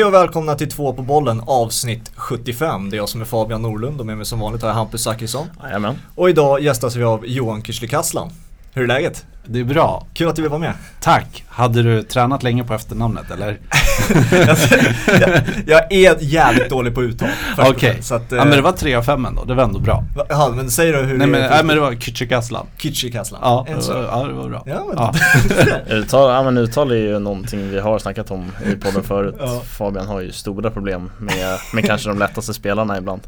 Hej och välkomna till två på bollen avsnitt 75. Det är jag som är Fabian Norlund och med mig som vanligt har jag Hampus Zachrisson. Jajamän. Och idag gästas vi av Johan Küchley Hur är läget? Det är bra. Kul att du vill vara med. Tack. Hade du tränat länge på efternamnet eller? jag, jag är jävligt dålig på uttal. Okej. Okay. ja men det var 3 av 5 ändå, det var ändå bra. Ja men säg då hur nej, men, nej men det var Kücükaslan. Kücükaslan. Ja, ja, det var bra. Ja, men. Ja. uttal, ja men uttal är ju någonting vi har snackat om i podden förut. Ja. Fabian har ju stora problem med, med kanske de lättaste spelarna ibland.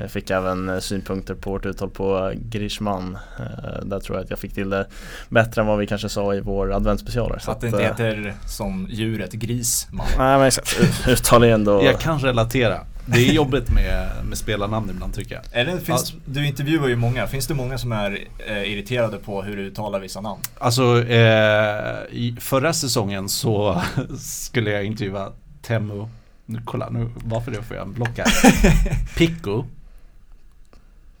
Jag fick även eh, synpunkter på vårt uttal på Grishman. Eh, där tror jag att jag fick till det bättre än vad vi kanske sa i vår adventsspecial. Så att det inte eh, heter som djuret grisman. Nej men exakt, uttal är ändå Jag kan relatera det är jobbigt med, med spelarnamn ibland tycker jag. Det, finns, ja. Du intervjuar ju många, finns det många som är eh, irriterade på hur du uttalar vissa namn? Alltså, eh, i förra säsongen så skulle jag intervjua Temu, nu, kolla nu, varför det får jag en block här. Pico.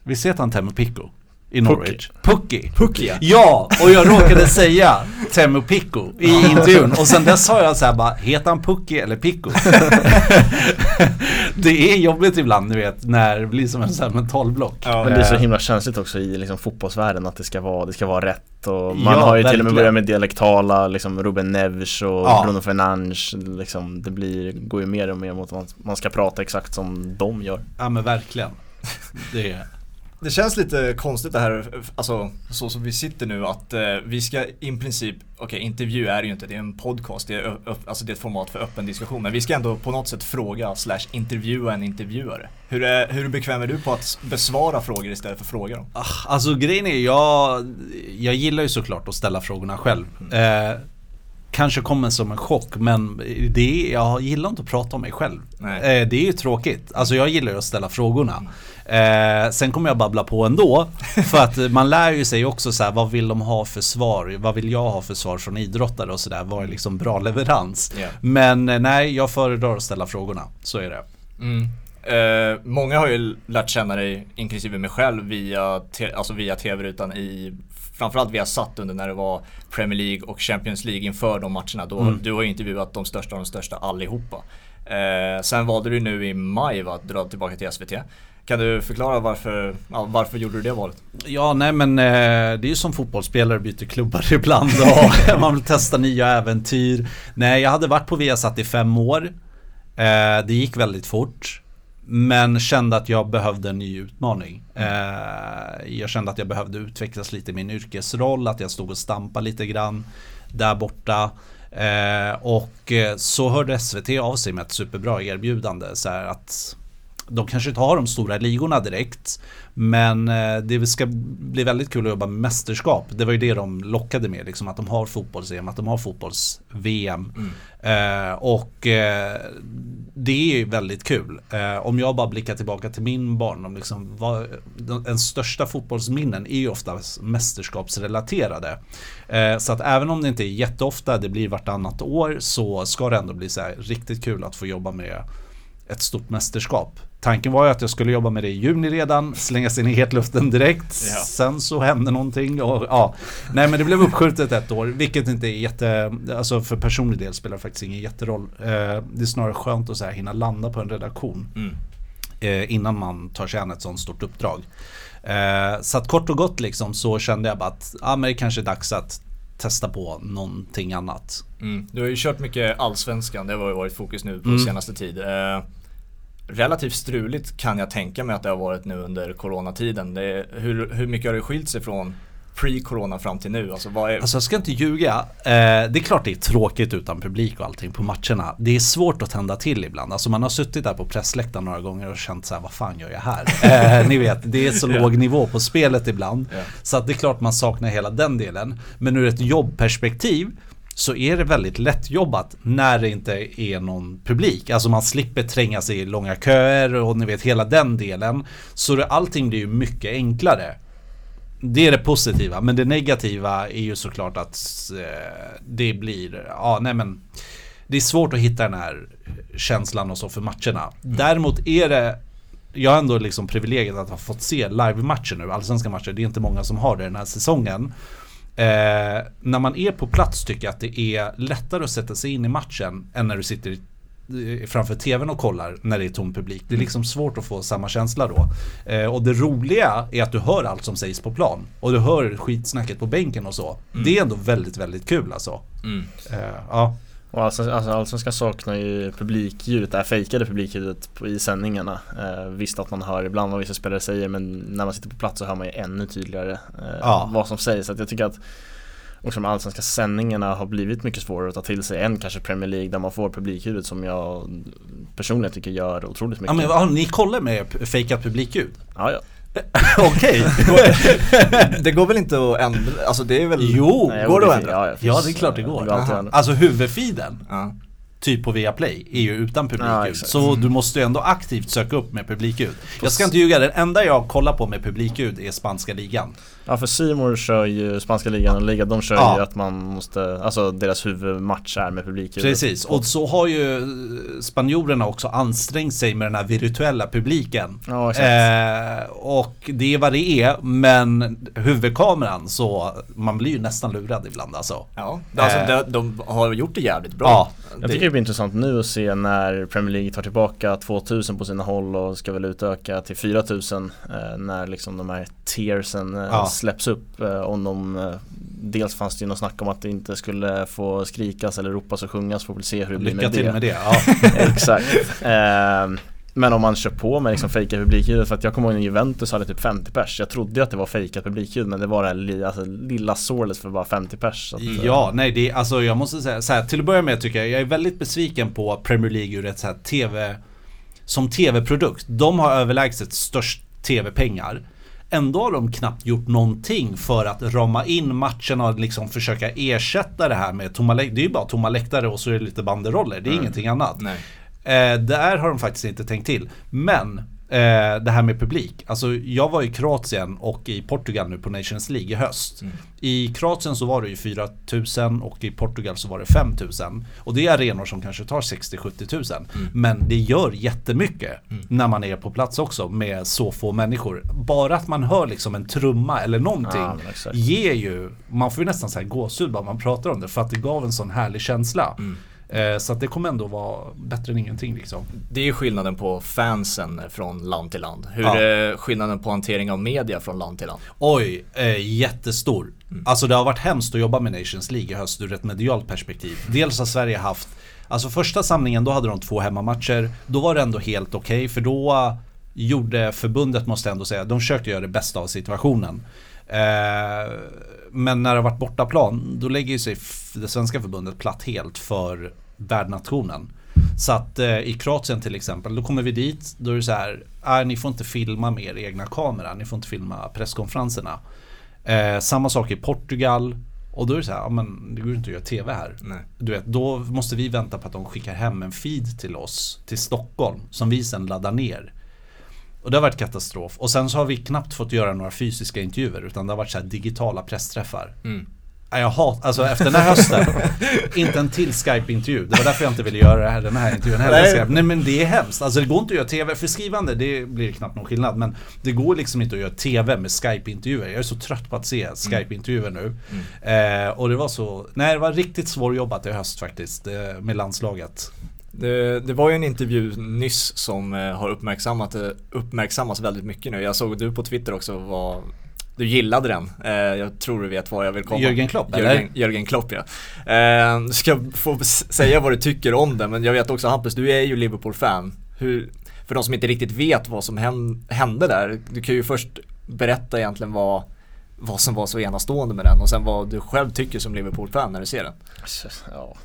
Visst heter han Temu Pico? I Norwich. Pucky. Pucky ja. och jag råkade säga Temu Picco i intervjun och sen dess sa jag så här bara, heter han Pucky eller Picco? det är jobbigt ibland du vet när det blir som en sån här mentalblock. Ja, men det är så himla känsligt också i liksom, fotbollsvärlden att det ska vara, det ska vara rätt och man ja, har ju verkligen. till och med börjat med dialektala, liksom Ruben Neves och ja. Bruno Fernandes liksom, Det blir, går ju mer och mer mot att man ska prata exakt som de gör. Ja men verkligen. Det är det känns lite konstigt det här, alltså så som vi sitter nu att eh, vi ska i princip, okej okay, intervju är det ju inte, det är en podcast, det är, alltså det är ett format för öppen diskussion, men vi ska ändå på något sätt fråga slash intervjua en intervjuare. Hur, är, hur bekväm är du på att besvara frågor istället för fråga dem? Ah, alltså grejen är, jag, jag gillar ju såklart att ställa frågorna själv. Mm. Eh, kanske kommer som en chock men det är, jag gillar inte att prata om mig själv. Eh, det är ju tråkigt. Alltså jag gillar ju att ställa frågorna. Eh, sen kommer jag babbla på ändå. För att man lär ju sig också så här, vad vill de ha för svar? Vad vill jag ha för svar från idrottare och sådär? Vad är liksom bra leverans? Yeah. Men eh, nej, jag föredrar att ställa frågorna. Så är det. Mm. Eh, många har ju lärt känna dig, inklusive mig själv, via, alltså via tv-rutan i framförallt vi har satt under när det var Premier League och Champions League inför de matcherna. Då, mm. Du har ju intervjuat de största av de största allihopa. Eh, sen valde du nu i maj va, att dra tillbaka till SVT. Kan du förklara varför, ja, varför gjorde du det valet? Ja, nej men eh, det är ju som fotbollsspelare byter klubbar ibland och man vill testa nya äventyr. Nej, jag hade varit på Viasat i fem år. Eh, det gick väldigt fort. Men kände att jag behövde en ny utmaning. Eh, jag kände att jag behövde utvecklas lite i min yrkesroll, att jag stod och stampade lite grann där borta. Eh, och eh, så hörde SVT av sig med ett superbra erbjudande. Så att de kanske inte har de stora ligorna direkt. Men eh, det ska bli väldigt kul att jobba med mästerskap. Det var ju det de lockade med, liksom, att de har fotbolls-EM, att de har fotbolls-VM. Mm. Eh, och eh, det är väldigt kul. Eh, om jag bara blickar tillbaka till min barndom, liksom, vad, den största fotbollsminnen är ju oftast mästerskapsrelaterade. Eh, så att även om det inte är jätteofta, det blir vartannat år, så ska det ändå bli så riktigt kul att få jobba med ett stort mästerskap. Tanken var ju att jag skulle jobba med det i juni redan, slänga sig in i hetluften direkt. Ja. Sen så hände någonting och ja. Nej men det blev uppskjutet ett år, vilket inte är jätte, alltså för personlig del spelar det faktiskt ingen jätteroll. Eh, det är snarare skönt att så här, hinna landa på en redaktion. Mm. Eh, innan man tar sig an ett sånt stort uppdrag. Eh, så att kort och gott liksom så kände jag bara att ja, men det kanske är dags att testa på någonting annat. Mm. Du har ju kört mycket allsvenskan, det har varit fokus nu på mm. senaste tid. Eh, relativt struligt kan jag tänka mig att det har varit nu under coronatiden. Det, hur, hur mycket har det skilt sig från pre-corona fram till nu? Alltså, är... alltså jag ska inte ljuga. Eh, det är klart det är tråkigt utan publik och allting på matcherna. Det är svårt att tända till ibland. Alltså man har suttit där på pressläktaren några gånger och känt så här, vad fan gör jag här? eh, ni vet, det är så yeah. låg nivå på spelet ibland. Yeah. Så att det är klart man saknar hela den delen. Men ur ett jobbperspektiv så är det väldigt lättjobbat när det inte är någon publik. Alltså man slipper tränga sig i långa köer och ni vet hela den delen. Så det, allting blir ju mycket enklare. Det är det positiva, men det negativa är ju såklart att eh, det blir, ja nej men Det är svårt att hitta den här känslan och så för matcherna. Däremot är det jag har ändå liksom privilegiet att ha fått se live-matcher nu, allsvenska matcher. Det är inte många som har det den här säsongen. Eh, när man är på plats tycker jag att det är lättare att sätta sig in i matchen än när du sitter eh, framför tvn och kollar när det är tom publik. Det är liksom svårt att få samma känsla då. Eh, och det roliga är att du hör allt som sägs på plan. Och du hör skitsnacket på bänken och så. Mm. Det är ändå väldigt, väldigt kul alltså. Mm. Eh, ja. Och alltså, alltså Allsvenskan saknar ju publikljudet, det här fejkade publikljudet i sändningarna. Eh, visst att man hör ibland vad vissa spelare säger men när man sitter på plats så hör man ju ännu tydligare eh, Ja. vad som sägs. Så jag tycker att också de allsvenska sändningarna har blivit mycket svårare att ta till sig än kanske Premier League där man får publikljudet som jag personligen tycker gör otroligt ja mycket. men vad- ni kollar med fejkat publikljud? ja, ja. Okej. Det går väl inte att ändra, alltså det är väl Jo, Nej, går det att ändra? Ja, Ja det är klart det går. Alltså huvudfeeden, Ja. Typ på Viaplay, är ju utan publikljud. Ja, så du måste ju ändå aktivt söka upp med publikljud. Jag ska inte ljuga, den enda jag kollar på med publikljud är spanska ligan. Ja för Simor kör ju spanska ligan och liga, de kör Ja. ju att man måste, alltså deras huvudmatch är med publikljudet. Precis, och så har ju eh, spanjorerna också ansträngt sig med den här virtuella publiken. Ja exakt. Eh, och det är vad det är, men huvudkameran så man blir ju nästan lurad ibland alltså. Ja, alltså Eh. de, de har gjort det jävligt bra. Ja, Jag tycker det blir intressant nu att se när Premier League tar tillbaka 2000 på sina håll och ska väl utöka till 4000 eh, när liksom de här tiersen eh, Ja. släpps upp. Eh, om de, eh, dels fanns det ju något snack om att det inte skulle få skrikas eller ropas och sjungas, får väl se hur det blir lycka med till det. med det. Ja. Exakt. Men om man kör på med liksom fejka publikljudet, för att jag kommer ihåg när Juventus hade typ 50 pers. Jag trodde att det var fejkat publikljud men det var det här li, alltså, lilla sålet för bara 50 pers. Att, eh, Ja, nej det är, alltså jag måste säga så här, till att börja med tycker jag, jag är väldigt besviken på Premier League ur ett så här TV, som TV-produkt. De har överlägset störst TV-pengar. Ändå har de knappt gjort någonting för att rama in matchen och liksom försöka ersätta det här med tomma läktare. Det är ju bara tomma läktare och så är det lite banderoller, det är ingenting annat. Nej. Eh, där har de faktiskt inte tänkt till. Men eh, det här med publik. Alltså jag var i Kroatien och i Portugal nu på Nations League i höst. Mm. I Kroatien så var det ju 4000 och i Portugal så var det 5000. Och det är arenor som kanske tar 60-70 tusen. Mm. Men det gör jättemycket när man är på plats också med så få människor. Bara att man hör liksom en trumma eller någonting exakt. ger ju, man får ju nästan så här gåshud bara man pratar om det för att det gav en sån härlig känsla. Mm. Eh, så det kommer ändå vara bättre än ingenting liksom. Det är ju skillnaden på fansen från land till land. Hur Ja. är skillnaden på hantering av media från land till land? Oj, eh, jättestor. Mm. Alltså det har varit hemskt att jobba med Nations League i höst ur ett medialt perspektiv. Dels har Sverige haft, alltså första samlingen då hade de två hemmamatcher. Då var det ändå helt okej för då gjorde förbundet, måste jag ändå säga, de försökte göra det bästa av situationen. Eh, men när det har varit bortaplan, då lägger sig det svenska förbundet platt helt för värdnationen. Så att eh, i Kroatien till exempel, då kommer vi dit, då är det så här, äh, ni får inte filma med er egna kamera, ni får inte filma presskonferenserna. Eh, samma sak i Portugal, och då är det så här, ja, men det går inte att göra TV här. Nej. Du vet, då måste vi vänta på att de skickar hem en feed till oss, till Stockholm, som vi sen laddar ner. Och det har varit katastrof. Och sen så har vi knappt fått göra några fysiska intervjuer, utan det har varit så digitala pressträffar. Mm. Jag hat, alltså efter den här hösten, inte en till Skype-intervju. Det var därför jag inte ville göra det här, den här intervjun heller. Nej. Nej. Men det är hemskt. Alltså det går inte att göra TV, för skrivande det blir knappt någon skillnad. Men det går liksom inte att göra TV med Skype-intervjuer. Jag är så trött på att se Skype-intervjuer nu. Eh, och det var så, nej det var riktigt svårjobbat i höst faktiskt, eh, med landslaget. Det, det var ju en intervju nyss som eh, har uppmärksammat, eh, uppmärksammats väldigt mycket nu. Jag såg du på Twitter också var du gillade den. Eh, jag tror du vet var jag vill komma. Jörgen Klopp, eller? Jörgen, Jörgen Klopp ja. Eh, du ska få säga vad du tycker om den men jag vet också Hampus, du är ju Liverpool-fan. För de som inte riktigt vet vad som hän- hände där, du kan ju först berätta egentligen vad, vad som var så enastående med den och sen vad du själv tycker som Liverpool-fan när du ser den. Ja.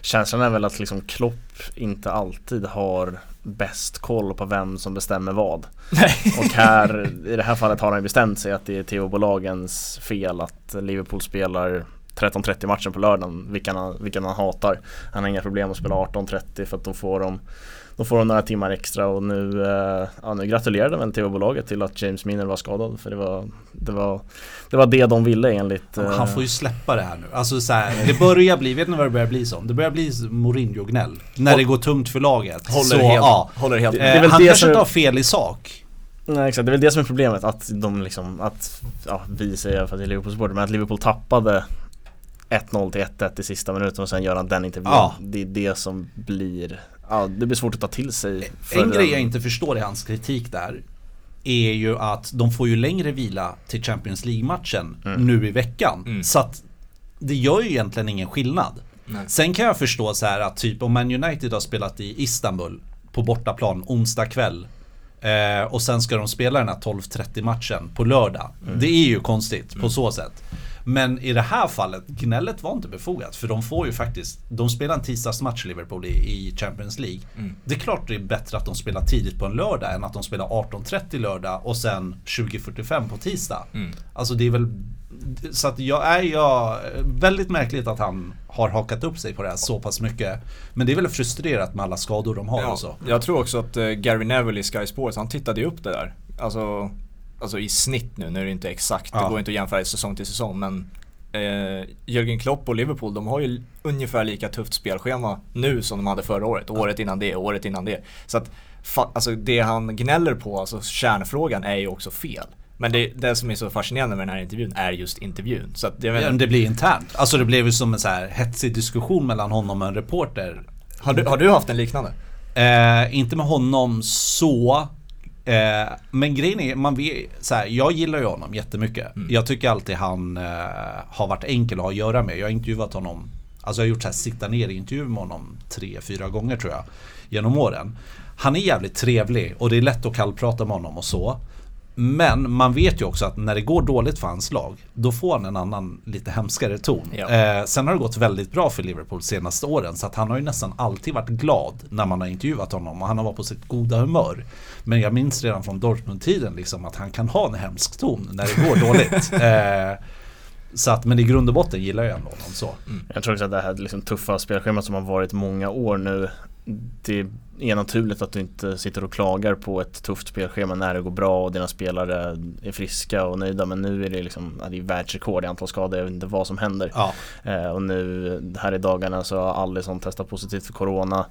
Känslan är väl att liksom Klopp inte alltid har bäst koll på vem som bestämmer vad. Nej. Och här, i det här fallet har han bestämt sig att det är TV-bolagens fel att Liverpool spelar 13.30 matchen på lördagen, vilken han, vilken han hatar. Han har inga problem att spela 18.30 för att då får de då får de några timmar extra och nu, eh, ja, nu gratulerade väl TV-bolaget till att James Miner var skadad för det var det var det, var det de ville enligt eh, Han får ju släppa det här nu. Alltså så här, det börjar bli, vet ni vad det börjar bli som? Det börjar bli Mourinho-gnäll. När det går tungt för laget. Håller så, helt, ja. håller helt Det är Eh, väl han det kanske som- inte har fel i sak. Nej exakt, det är väl det som är problemet att de liksom, att, ja vi säger för att det är Liverpool-supporter, men att Liverpool tappade 1-0 till 1-1 i sista minuten och sen gör han den intervjun. Ja. Det är det som blir ja, det blir svårt att ta till sig. En grej jag inte förstår i hans kritik där är ju att de får ju längre vila till Champions League-matchen mm. nu i veckan. Mm. Så att det gör ju egentligen ingen skillnad. Nej. Sen kan jag förstå så här att typ om Man United har spelat i Istanbul på bortaplan onsdag kväll eh, och sen ska de spela den här 12.30 matchen på lördag. Mm. Det är ju konstigt mm. på så sätt. Men i det här fallet, gnället var inte befogat. För de får ju faktiskt, de spelar en tisdagsmatch Liverpool i, i Champions League. Mm. Det är klart det är bättre att de spelar tidigt på en lördag än att de spelar 18.30 lördag och sen 20.45 på tisdag. Mm. Alltså det är väl så att jag är jag, väldigt märkligt att han har hakat upp sig på det här så pass mycket. Men det är väl frustrerat med alla skador de har ja, och så. Jag tror också att uh, Gary Neville i Sky Sports, han tittade ju upp det där. Alltså, alltså i snitt nu, nu är det inte exakt, ja. det går inte att jämföra säsong till säsong. Men eh, Jürgen Klopp och Liverpool, de har ju ungefär lika tufft spelschema nu som de hade förra året. Året innan det, året innan det. Så att alltså det han gnäller på, alltså kärnfrågan, är ju också fel. Men det, det som är så fascinerande med den här intervjun är just intervjun. Så att, vet, ja, det blir internt. Alltså det blev ju som en så här hetsig diskussion mellan honom och en reporter. Har du, har du haft en liknande? Eh, inte med honom så. Eh, men grejen är, man vet, så här, jag gillar ju honom jättemycket. Mm. Jag tycker alltid han eh, har varit enkel att ha att göra med. Jag har intervjuat honom, alltså jag har gjort så här sitta ner intervjuer med honom tre, fyra gånger tror jag. Genom åren. Han är jävligt trevlig och det är lätt att kallprata med honom och så. Men man vet ju också att när det går dåligt för hans lag, då får han en annan lite hemskare ton. Ja. Eh, sen har det gått väldigt bra för Liverpool senaste åren, så att han har ju nästan alltid varit glad när man har intervjuat honom och han har varit på sitt goda humör. Men jag minns redan från Dortmund-tiden liksom att han kan ha en hemsk ton när det går dåligt. Eh, så att, men i grund och botten gillar jag ändå honom så. Mm. Jag tror också att det här liksom tuffa spelschemat som har varit många år nu det är naturligt att du inte sitter och klagar på ett tufft spelschema när det går bra och dina spelare är friska och nöjda men nu är det liksom, det är världsrekord i antal skador, jag vet inte vad som händer. Ja. Eh, och nu här i dagarna så har Alisson testat positivt för Corona.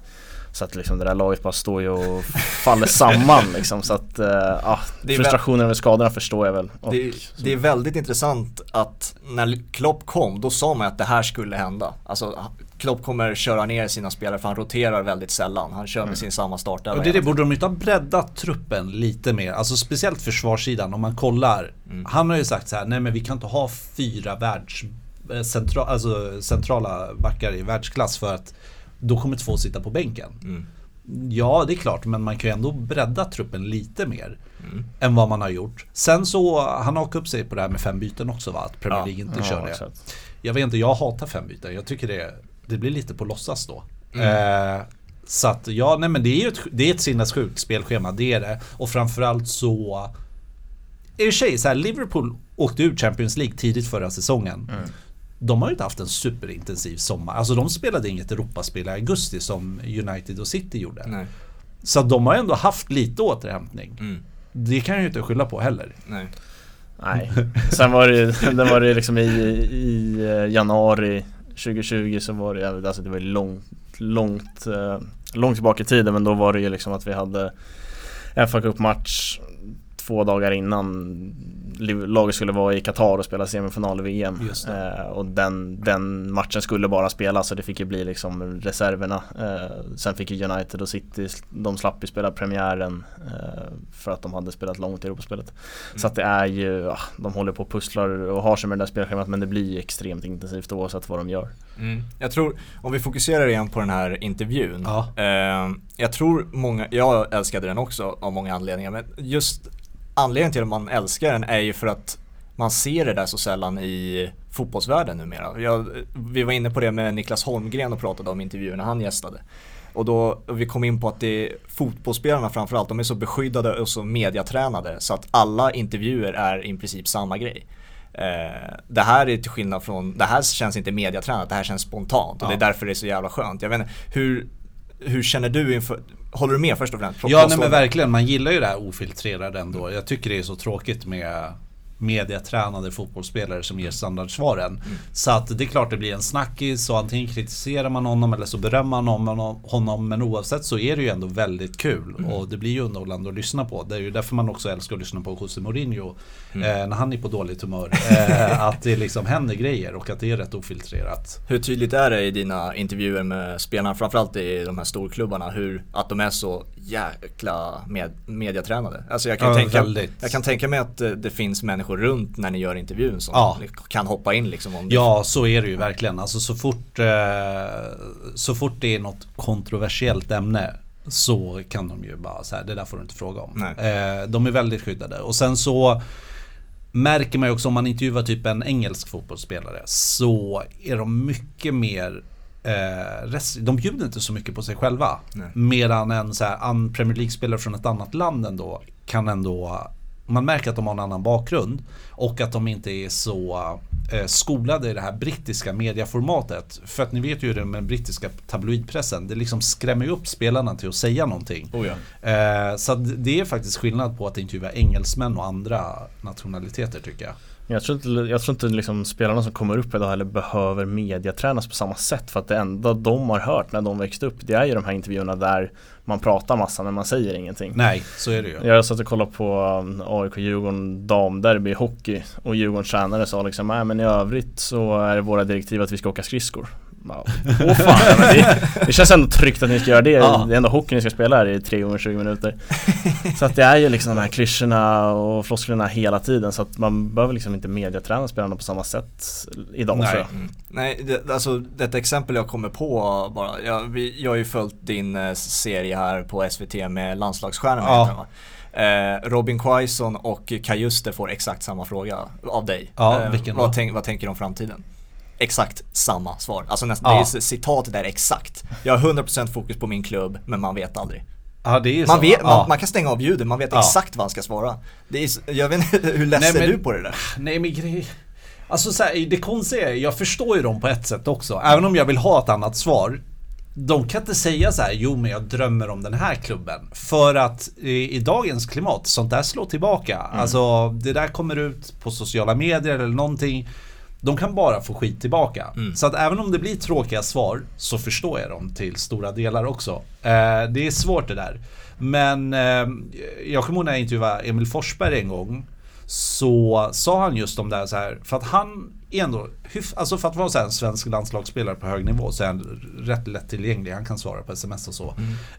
Så att liksom det där laget bara står ju och faller samman liksom. Så att, uh, ja, frustrationen över skadorna förstår jag väl. Och, det, det, är väldigt intressant att när Klopp kom, då sa man att det här skulle hända. Alltså Klopp kommer köra ner sina spelare för han roterar väldigt sällan. Han kör med mm. sin samma startelva. Och det, det borde de inte ha breddat truppen lite mer. Alltså speciellt försvarssidan om man kollar. Mm. Han har ju sagt så här, nej men vi kan inte ha fyra världs, eh, centra, alltså centrala backar i världsklass för att då kommer två sitta på bänken. Mm. Ja, det är klart, men man kan ju ändå bredda truppen lite mer mm. än vad man har gjort. Sen så, han hakade upp sig på det här med fem byten också va? Att Premier League inte ja, kör det. Exakt. Jag vet inte, jag hatar fem byten. Jag tycker det, det blir lite på låtsas då. Mm. Eh, så att ja, nej men det är ju ett, det är ett sinnessjukt spelschema, det är det. Och framförallt så... I och för sig, så här, Liverpool åkte ut Champions League tidigt förra säsongen. Mm de har ju inte haft en superintensiv sommar. Alltså de spelade inget Europaspel i augusti som United och City gjorde. Nej. Så de har ändå haft lite återhämtning. Mm. Det kan jag ju inte skylla på heller. Nej. Nej. Sen var det, den var det liksom i, i eh, januari 2020 så var det, alltså det var långt, långt, eh, långt tillbaka i tiden men då var det ju liksom att vi hade FA Cup-match två dagar innan laget skulle vara i Qatar och spela semifinal i VM. Eh, och den, den matchen skulle bara spelas så det fick ju bli liksom reserverna. Eh, sen fick ju United och City, de slapp ju spela premiären eh, för att de hade spelat långt i Europaspelet. Mm. Så att det är ju, ja, de håller på och pusslar och har sig med det där spelschemat men det blir ju extremt intensivt oavsett vad de gör. Mm. Jag tror, om vi fokuserar igen på den här intervjun. Ja. Eh, jag tror många, jag älskade den också av många anledningar men just anledningen till att man älskar den är ju för att man ser det där så sällan i fotbollsvärlden numera. Jag, vi var inne på det med Niklas Holmgren och pratade om intervjuer när han gästade. Och då och vi kom in på att det fotbollsspelarna framförallt, de är så beskyddade och så mediatränade så att alla intervjuer är i princip samma grej. Eh, det här är till skillnad från, det här känns inte mediatränat, det här känns spontant och ja. det är därför det är så jävla skönt. Jag vet inte, hur, hur känner du inför, håller du med först och främst? Ja nej men verkligen, man gillar ju det här ofiltrerade ändå. Jag tycker det är så tråkigt med mediatränade fotbollsspelare som ger standardsvaren. Mm. Så att det är klart det blir en snackis och antingen kritiserar man honom eller så berömmer man honom. Men oavsett så är det ju ändå väldigt kul mm. och det blir ju underhållande att lyssna på. Det är ju därför man också älskar att lyssna på José Mourinho mm. eh, när han är på dåligt humör. Eh, att det liksom händer grejer och att det är rätt ofiltrerat. Hur tydligt är det i dina intervjuer med spelarna, framförallt i de här storklubbarna, hur, att de är så jäkla med, mediatränade? Alltså jag kan, ja, tänka, jag kan tänka mig att det, det finns människor runt när ni gör intervjun som ja. kan hoppa in liksom om det Ja, så är det ju verkligen. Alltså så fort, eh, så fort det är något kontroversiellt ämne så kan de ju bara säga det där får du inte fråga om. Eh, de är väldigt skyddade. Och sen så märker man ju också om man intervjuar typ en engelsk fotbollsspelare så är de mycket mer eh, de bjuder inte så mycket på sig själva. Nej. Medan en så här, en Premier League-spelare från ett annat land ändå kan ändå man märker att de har en annan bakgrund och att de inte är så eh, skolade i det här brittiska mediaformatet. För att ni vet ju hur det är med den brittiska tabloidpressen. Det liksom skrämmer upp spelarna till att säga någonting. Oh ja. eh, så det är faktiskt skillnad på att intervjua engelsmän och andra nationaliteter tycker jag. Jag tror inte, jag tror inte liksom spelarna som kommer upp idag heller behöver mediatränas på samma sätt för att det enda de har hört när de växte upp det är ju de här intervjuerna där man pratar massa men man säger ingenting. Nej, så är det ju. Jag satt och kollade på um, AIK-Djurgården damderby i hockey och Djurgårdens tränare sa liksom nej men i övrigt så är det våra direktiv att vi ska åka skridskor. Åh fan, men det, det, känns ändå tryggt att ni ska göra det. Ja. Det är ändå hockey ni ska spela här i 3 gånger 20 minuter. Så att det är ju liksom de här klyschorna och flosklerna hela tiden. Så att man behöver liksom inte mediaträna spelarna på samma sätt idag Nej. tror jag. Mm. Nej, det, alltså detta exempel jag kommer på bara. Jag, vi, jag har ju följt din eh, serie här på SVT med landslagsstjärnorna. Ja. Eh, Robin Quaison och Kajuste får exakt samma fråga av dig. Ja, eh, vad, tänk, vad tänker du om framtiden? Exakt samma svar. Alltså nästan, ja. det är citat där exakt. Jag har 100% fokus på min klubb, men man vet aldrig. Ja, det är man, så. vet, man, ja. man, kan stänga av ljudet, man vet exakt vad han ska svara. Det är, jag vet inte, hur less är du på det där? Nej men grej... Alltså så här, det konstiga är, jag förstår ju dem på ett sätt också. Även om jag vill ha ett annat svar. De kan inte säga så här, jo men jag drömmer om den här klubben. För att i, i dagens klimat, sånt där slår tillbaka. Mm. Alltså det där kommer ut på sociala medier eller någonting. De kan bara få skit tillbaka. Mm. Så att även om det blir tråkiga svar så förstår jag dem till stora delar också. Eh, det är svårt det där. Men eh, jag kommer ihåg när jag intervjuade Emil Forsberg en gång. Så sa han just om det här så här, för att han är ändå, alltså för att vara så en svensk landslagsspelare på hög nivå så är han rätt lättillgänglig. Han kan svara på sms och så.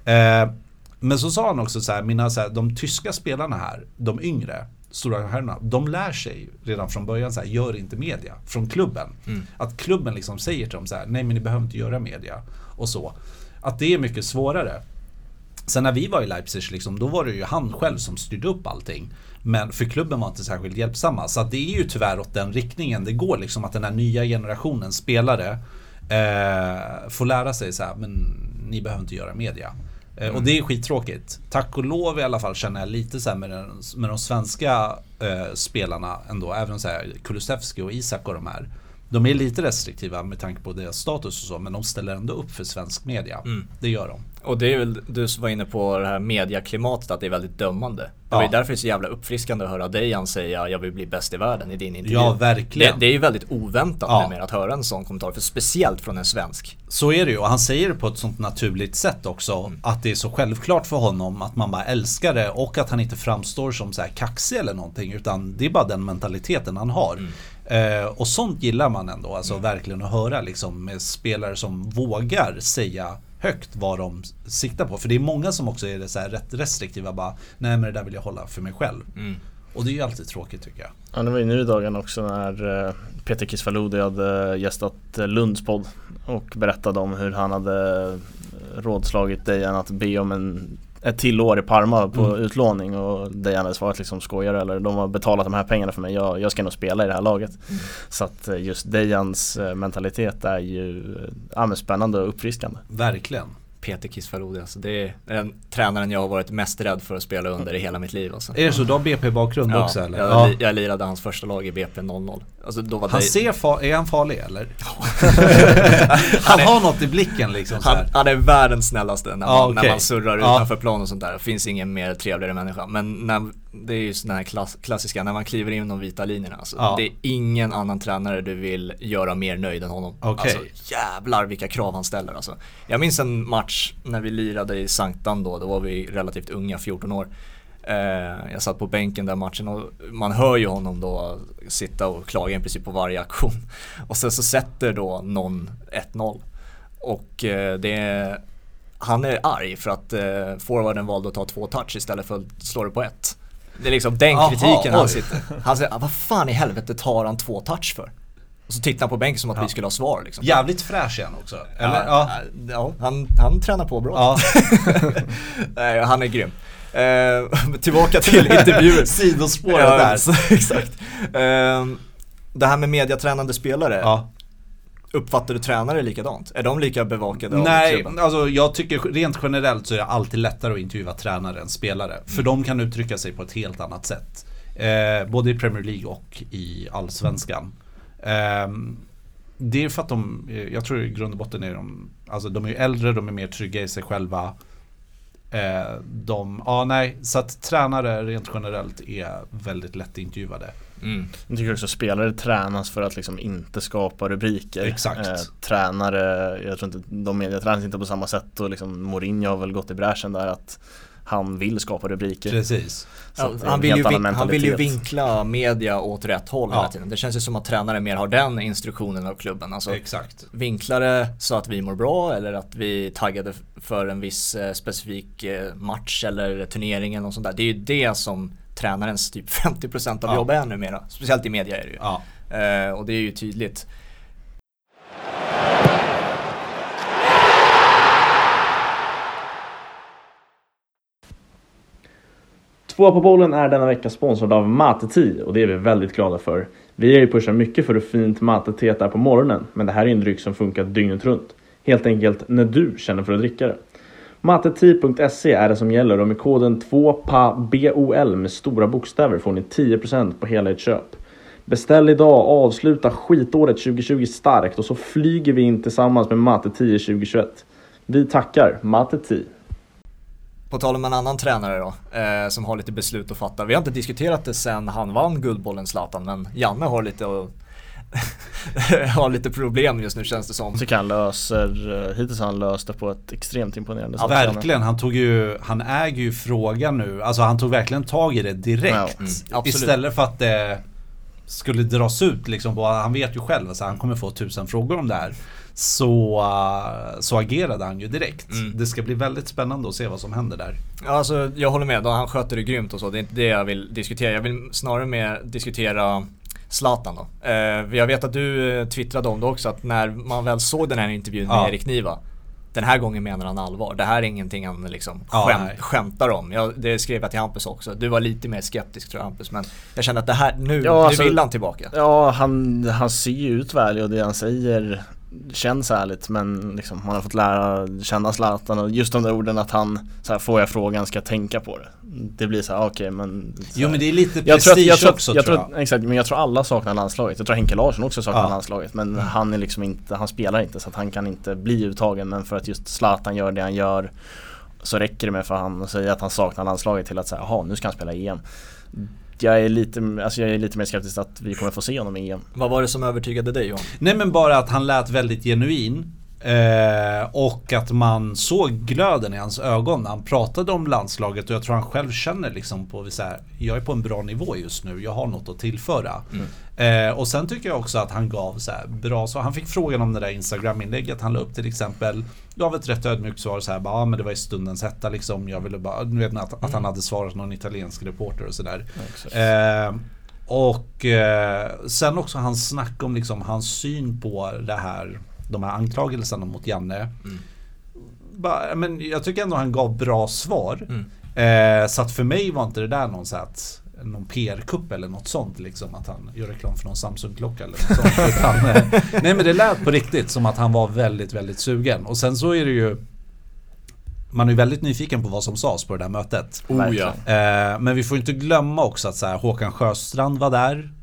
Mm. Eh, men så sa han också så här, mina så här, de tyska spelarna här, de yngre, stora herrarna, de lär sig redan från början så här, gör inte media från klubben. Mm. Att klubben liksom säger till dem så här, nej men ni behöver inte göra media och så. Att det är mycket svårare. Sen när vi var i Leipzig, liksom, då var det ju han själv som styrde upp allting. Men för klubben var inte särskilt hjälpsamma. Så det är ju tyvärr åt den riktningen det går. Liksom, att den här nya generationen spelare eh, får lära sig så här, men ni behöver inte göra media. Mm. Och det är skittråkigt. Tack och lov i alla fall känner jag lite så med, den, med de svenska eh, spelarna ändå. Även så här Kulusevski och Isak och de här. De är lite restriktiva med tanke på deras status och så, men de ställer ändå upp för svensk media. Mm. Det gör de. Och det är väl, du var inne på det här mediaklimatet, att det är väldigt dömande. Det ja. var ju därför det är så jävla uppfriskande att höra Dejan säga jag vill bli bäst i världen i din intervju. Ja, verkligen. Det, det är ju väldigt oväntat ja. med att höra en sån kommentar, för speciellt från en svensk. Så är det ju, och han säger det på ett sånt naturligt sätt också. Mm. Att det är så självklart för honom att man bara älskar det och att han inte framstår som så här kaxig eller någonting. Utan det är bara den mentaliteten han har. Mm. Eh, och sånt gillar man ändå, alltså mm. verkligen att höra liksom med spelare som vågar säga högt vad de siktar på. För det är många som också är så här rätt restriktiva bara, nej men det där vill jag hålla för mig själv. Mm. Och det är ju alltid tråkigt tycker jag. Ja det var ju nu i dagen också när eh, Peter Kisvalodi hade gästat eh, Lunds podd och berättade om hur han hade rådslagit Dejan att be om en ett till år i Parma på mm. utlåning och Dejan hade svarat liksom skojar eller de har betalat de här pengarna för mig, jag, jag ska nog spela i det här laget. Mm. Så att eh, just Dejans eh, mentalitet är ju eh, ja, spännande och uppfriskande. Verkligen. Peter Kisfarodi alltså. Det är den tränaren jag har varit mest rädd för att spela under i hela mitt liv alltså. Är det så? Du har BP-bakgrund ja, också eller? Jag, ja, jag lirade hans första lag i BP 00. Alltså, då var han det... ser far... är han farlig eller? han, är... har något i blicken liksom han, han, är världens snällaste när man, ah, okay. när man surrar ah. utanför plan och sånt där. Det finns ingen mer trevligare människa. Men när det är ju sådana här klass, klassiska, när man kliver in de vita linjerna. Alltså, Ja. Det är ingen annan tränare du vill göra mer nöjd än honom. Okej. Alltså jävlar vilka krav han ställer alltså. Jag minns en match när vi lirade i Sanktan då, då var vi relativt unga, 14 år. Eh, jag satt på bänken där matchen och man hör ju honom då sitta och klaga i princip på varje aktion. Och sen så sätter då någon 1-0. Och eh, det är, han är arg för att eh, forwarden valde att ta två touch istället för att slå det på ett. Det är liksom den Aha, kritiken han oj. sitter. Han säger, "Ah, vad fan i helvete tar han två touch för? Och så tittar han på bänken som att Ja. vi skulle ha svar liksom. Jävligt fräsch igen också. Eller? ja, Ja. ja han, han tränar på bra. ja. Nej, han är grym. Eh, tillbaka till intervjuer. Sidospåret Ja, där. så- exakt. Eh, det här med mediatränande spelare, Ja. Uppfattar du tränare likadant? Är de lika bevakade av Nej, klubben? alltså jag tycker rent generellt så är det alltid lättare att intervjua tränare än spelare. Mm. För de kan uttrycka sig på ett helt annat sätt. Eh, både i Premier League och i Allsvenskan. Eh, det är för att de, eh, jag tror i grund och botten är de, alltså de är ju äldre, de är mer trygga i sig själva. Eh, de, ja nej, så att tränare rent generellt är väldigt lättintervjuade. Mm. Jag tycker också spelare tränas för att liksom inte skapa rubriker. Exakt. Eh, tränare, jag tror inte, de mediatränas inte på samma sätt och liksom Mourinho har väl gått i bräschen där att han vill skapa rubriker. Precis. Ja, att han, vill vin- han vill ju vinkla media åt rätt håll Ja. hela tiden. Det känns ju som att tränare mer har den instruktionen av klubben. Alltså, Exakt. vinkla det så att vi mår bra eller att vi är taggade för en viss eh, specifik eh, match eller turnering eller något sånt där. Det är ju det som tränarens typ 50% av Ja. jobb är numera. Speciellt i media är det ju. Ja. Eh, och det är ju tydligt. Tvåa på bollen är denna vecka sponsrad av Mate och det är vi väldigt glada för. Vi är ju pushar mycket för hur fint mate är på morgonen, men det här är en dryck som funkar dygnet runt. Helt enkelt när du känner för att dricka det. Mateti.se är det som gäller och med koden 2PABOL med stora bokstäver får ni 10% på hela ert köp. Beställ idag, avsluta skitåret 2020 starkt och så flyger vi in tillsammans med Matte10 2021. Vi tackar Mate På tal om en annan tränare då, eh, som har lite beslut att fatta. Vi har inte diskuterat det sen han vann Guldbollen Zlatan, men Janne har lite att har lite problem just nu känns det som. Tycker han löser, eh, hittills har han löst det på ett extremt imponerande sätt. Verkligen, han tog ju, han äger ju frågan nu. Alltså han tog verkligen tag i det direkt. Ja, mm, absolut. Istället för att det skulle dras ut liksom på, han vet ju själv att alltså, han kommer få tusen frågor om det här. Så, uh, så agerade han ju direkt. Mm. Det ska bli väldigt spännande att se vad som händer där. Ja, Alltså, jag håller med, han sköter det grymt och så. Det är inte det jag vill diskutera. Jag vill snarare mer diskutera Zlatan då. Eh, jag vet att du eh, twittrade om det också, att när man väl såg den här intervjun med Ja. Erik Niva den här gången menar han allvar. Det här är ingenting han liksom Ja, skämt, skämtar om. Jag, det skrev jag till Hampus också. Du var lite mer skeptisk tror jag Hampus. Men jag kände att det här, nu, Ja, alltså- nu vill han tillbaka. Ja, han, han ser ju ut värlig och det han säger känns ärligt men liksom, man har fått lära känna Zlatan och just de där orden att han, så här, får jag frågan ska jag tänka på det. Det blir så här, okej men så Jo här. men det är lite jag tror, att, prestige jag tror, också att, jag tror tror jag. att, exakt, men jag tror alla saknar landslaget. Jag tror Henke Larsson också saknar Ja. landslaget. Men han är liksom inte, han spelar inte så att han kan inte bli uttagen. Men för att just Zlatan gör det han gör så räcker det med för han att säga att han saknar landslaget till att säga jaha nu ska han spela EM. Jag är, lite, alltså jag är lite mer skeptisk att vi kommer få se honom i EM. Vad var det som övertygade dig Johan? Nej men bara att han lät väldigt genuin. Eh, och att man såg glöden i hans ögon när han pratade om landslaget och jag tror han själv känner liksom på så här, jag är på en bra nivå just nu, jag har något att tillföra. Eh, och sen tycker jag också att han gav så här bra så Han fick frågan om det där Instagram-inlägget han la upp till exempel. Gav ett rätt ödmjukt svar så här, bara, ja men det var i stundens hetta liksom. Jag ville bara, du vet att, att han hade svarat någon italiensk reporter och sådär. Eh, och eh, sen också hans snack om liksom hans syn på det här, de här anklagelserna mot Janne. Bara, men jag tycker ändå han gav bra svar. Mm. Eh, så att för mig var inte det där någon så att någon PR-kupp eller något sånt liksom att han gör reklam för någon Samsung-klocka eller något sånt. Utan, eh, nej men det lät på riktigt som att han var väldigt, väldigt sugen. Och sen så är det ju Man är väldigt nyfiken på vad som sades på det där mötet. Oh ja. Eh, men vi får inte glömma också att så här, Håkan Sjöstrand var där.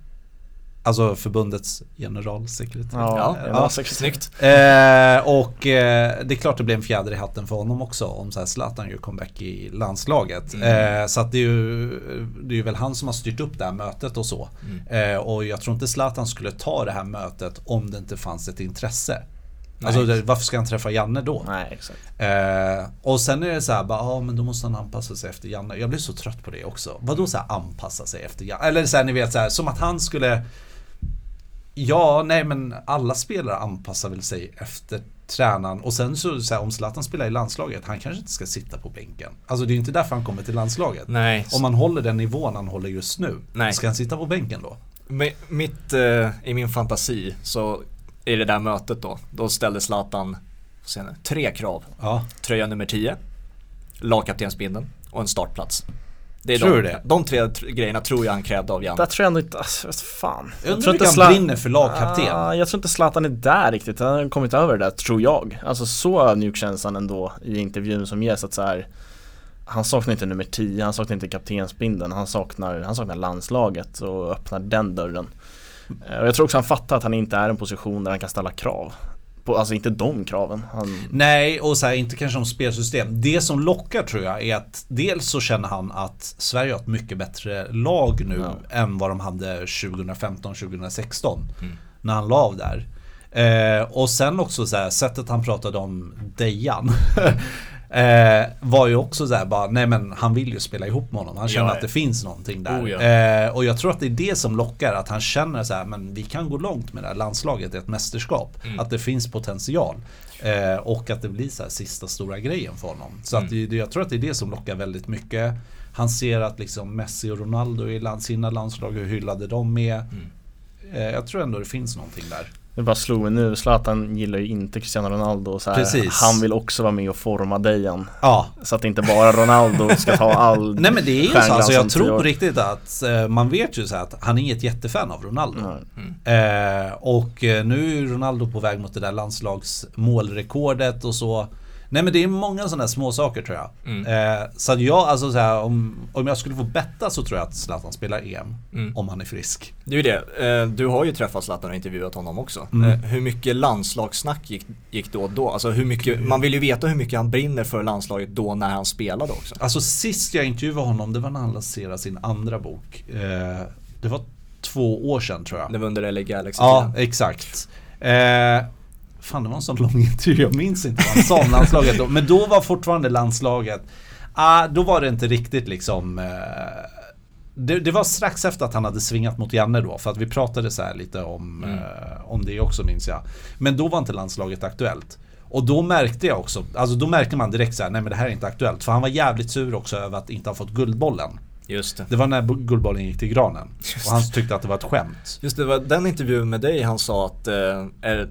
Alltså förbundets generalsekreterare. Ja, Ja, ja, snyggt. Eh, och eh, det är klart det blir en fjäder i hatten för honom också om så här Zlatan gör comeback i landslaget. Mm. Eh, så att det är ju det är ju väl han som har styrt upp det här mötet och så. Mm. Eh, och jag tror inte Zlatan skulle ta det här mötet om det inte fanns ett intresse. Alltså Nej. det, varför ska han träffa Janne då? Nej, exakt. Eh, och sen är det så här, bara, ja men då måste han anpassa sig efter Janne. Jag blir så trött på det också. Vadå så här anpassa sig efter Janne? Eller så här, ni vet så här, som att han skulle Ja, nej men alla spelare anpassar väl sig efter tränaren och sen så, så här, om Zlatan spelar i landslaget, han kanske inte ska sitta på bänken. Alltså det är ju inte därför han kommer till landslaget. Nej. Om man håller den nivån han håller just nu, Nej. ska han sitta på bänken då? Med, mitt, eh, I min fantasi så i det där mötet då, då ställde Zlatan nu, tre krav. Ja, Tröja nummer 10, lagkaptensbindeln och en startplats. Det är Tror de, du det? de tre tr- grejerna tror jag han krävde av Där Janne. tror jag ändå inte, alltså, fan. jag undrar tror hur mycket Zla- han brinner för lagkapten. Ah, jag tror inte Zlatan är där riktigt, han har kommit över det där, tror jag. Alltså så ödmjuk känns han ändå i intervjun som ges att så här, Han saknar inte nummer 10, han saknar inte kaptensbindeln, han saknar, han saknar landslaget och öppnar den dörren. Eh, Och jag tror också han fattar att han inte är i en position där han kan ställa krav. På, alltså inte de kraven. Han, Nej, och så här, inte kanske om spelsystem. Det som lockar tror jag är att dels så känner han att Sverige har ett mycket bättre lag nu Ja. än vad de hade 2015-2016. Mm. När han la av där. Eh, och sen också så här, sättet han pratade om Dejan. eh, var ju också så här bara, nej men han vill ju spela ihop med honom. Han känner Ja, att ja. det finns någonting där. Oh, ja. eh, och jag tror att det är det som lockar, att han känner så här, men vi kan gå långt med det här landslaget i ett mästerskap. Mm. Att det finns potential. Eh, och att det blir så här sista stora grejen för honom. Så att det, det- jag tror att det är det som lockar väldigt mycket. Han ser att liksom Messi och Ronaldo i land, sina landslag, hur hyllade de är. Eh, jag tror ändå det finns någonting där. Det bara slog mig nu, Zlatan gillar ju inte Cristiano Ronaldo så här, Precis. Han vill också vara med och forma Dejan. Ja, Så att inte bara Ronaldo ska ta all Nej men det är ju så, alltså, jag tror på riktigt att eh, man vet ju så här att han är inget jättefan av Ronaldo. Nej. Eh, och eh, nu är Ronaldo på väg mot det där landslagsmålrekordet och så. Nej men det är många sådana små saker tror jag. Mm. Eh, så att jag, alltså så här, om, om jag skulle få betta så tror jag att Zlatan spelar EM. Mm. Om han är frisk. Det är ju det. Eh, Du har ju träffat Zlatan och intervjuat honom också. Mm. Eh, Hur mycket landslagssnack gick, gick då och då? Alltså hur mycket, man vill ju veta hur mycket han brinner för landslaget då när han spelade också. Alltså sist jag intervjuade honom, det var när han lanserade sin andra bok. Eh, det var två år sedan tror jag. Det var under LA Galaxy Ja, exakt. Fan det var en sån lång intervju, jag minns inte vad han sa om landslaget då. Men då var fortfarande landslaget, ah, då var det inte riktigt liksom eh, det, det var strax efter att han hade svingat mot Janne då, för att vi pratade så här lite om, Mm. eh, om det också minns jag. Men då var inte landslaget aktuellt. Och då märkte jag också, alltså då märkte man direkt så här, nej men det här är inte aktuellt. För han var jävligt sur också över att inte ha fått Guldbollen. Just det. Det var när Guldbollen gick till granen. Och han tyckte att det var ett skämt. Just det, det var den intervjun med dig han sa att eh, är,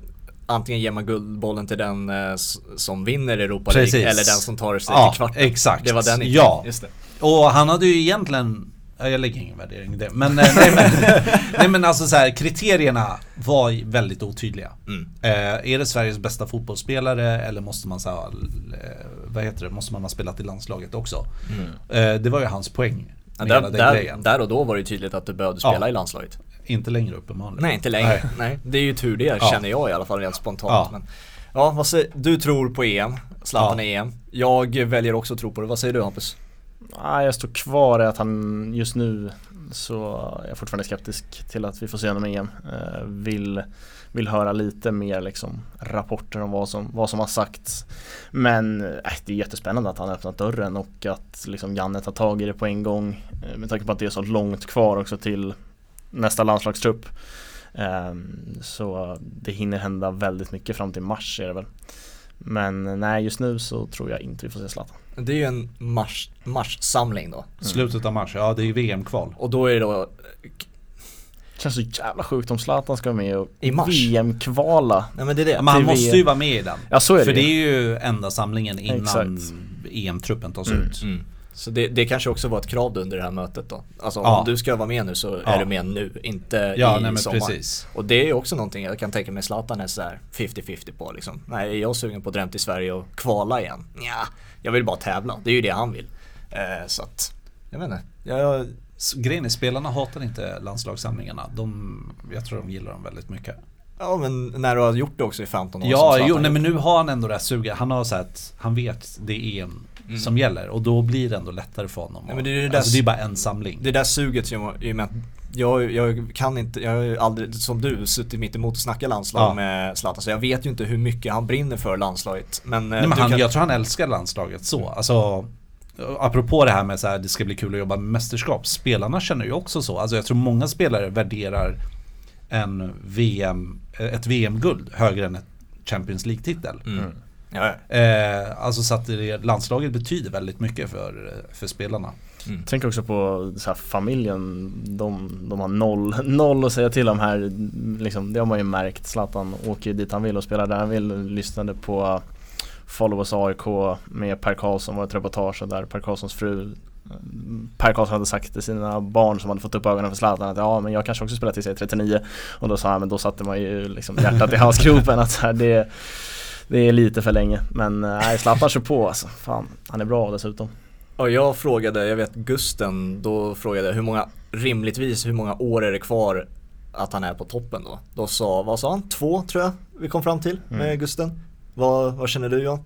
antingen ger man guldbollen till den eh, som vinner Europa League eller den som tar sig Ja, till kvarten. exakt. Det var den intervjun. Ja. Just det. Och han hade ju egentligen ja, jag lägger ingen värdering i det. Men, eh, nej, men, nej men alltså så här, kriterierna var väldigt otydliga. Mm. Eh, är det Sveriges bästa fotbollsspelare eller måste man så här, eh, vad heter det, måste man ha spelat i landslaget också? Mm. Eh, det var ju hans poäng. Ja, där, där, där och då var det tydligt att du behövde Ja. spela i landslaget. Inte längre uppenbarligen. Nej, inte längre. Nej. Nej. det är ju tur det Ja. känner jag i alla fall rent spontant. Ja. Men, ja, vad säger, du tror på EM, Zlatan Ja. i EM. Jag väljer också att tro på det. Vad säger du Hampus? Nej, jag står kvar i att han just nu så är jag fortfarande skeptisk till att vi får se honom i EM. Eh, vill, vill höra lite mer liksom rapporter om vad som, vad som har sagts. Men eh, det är jättespännande att han har öppnat dörren och att liksom Janne tar tag i det på en gång. Eh, med tanke på att det är så långt kvar också till nästa landslagstrupp. Eh, så det hinner hända väldigt mycket fram till mars är det väl. Men eh, nej, just nu så tror jag inte vi får se Zlatan. Det är ju en mars, marssamling då. Slutet av mars, ja det är VM-kval. Och då är det då Känns så jävla sjukt om Zlatan ska vara med och. VM-kvala. Nej men det är det. Men han till måste VM. ju vara med i den. Ja så är För det det ju. är ju enda samlingen innan. EM-truppen tas Mm. ut. Mm. Så det, det kanske också var ett krav då under det här mötet då. Alltså Ja. om du ska vara med nu så Ja. är du med nu, inte Ja, i nej sommar. precis. Och det är ju också någonting jag kan tänka mig Zlatan är sådär 50-50 på liksom. Nej, är jag sugen på att drämma till Sverige och kvala igen? Ja, jag vill bara tävla. Det är ju det han vill. Eh, så att, jag vet inte. Jag, Grejen är, spelarna hatar inte landslagssamlingarna. De, jag tror de gillar dem väldigt mycket. Ja men när du har gjort det också i 15 år Ja, jo, nej, men nu har han ändå det här suget. Han har så att han vet det är EM Mm. som gäller och då blir det ändå lättare för honom. Nej, men det är ju det alltså, där- det är bara en samling. Det där suget i och med att jag, jag kan inte, jag har aldrig som du suttit mitt emot och snackat landslag Ja. med Zlatan så jag vet ju inte hur mycket han brinner för landslaget. Men, eh, Nej, men han, kan, Jag tror han älskar landslaget så. Alltså, apropå det här med att det ska bli kul att jobba med mästerskap. Spelarna känner ju också så. Alltså, jag tror många spelare värderar en VM, ett VM-guld högre än ett Champions League-titel. mm. Ja. Eh, alltså så att det, landslaget betyder väldigt mycket för, för spelarna. Mm. Tänk också på så här, familjen, de, de har noll, noll att säga till om här. Liksom, det har man ju märkt. Zlatan åker dit han vill och spelar där han vill. Lyssnade på Follow Us AIK med Per Karlsson, var ett reportage där Per Karlssons fru Per Karlsson hade sagt till sina barn som hade fått upp ögonen för Zlatan att ja men jag kanske också spelar tills jag är 39 Och då sa han, men då satte man ju liksom hjärtat i halsgropen att så här, det, det är lite för länge Men eh, nej, Zlatan kör på alltså. Fan, han är bra dessutom Och jag frågade, jag vet Gusten, då frågade jag hur många, rimligtvis hur många år är det kvar att han är på toppen då? Då sa, vad sa han? Två tror jag vi kom fram till med Mm. Gusten. Vad, vad känner du Johan?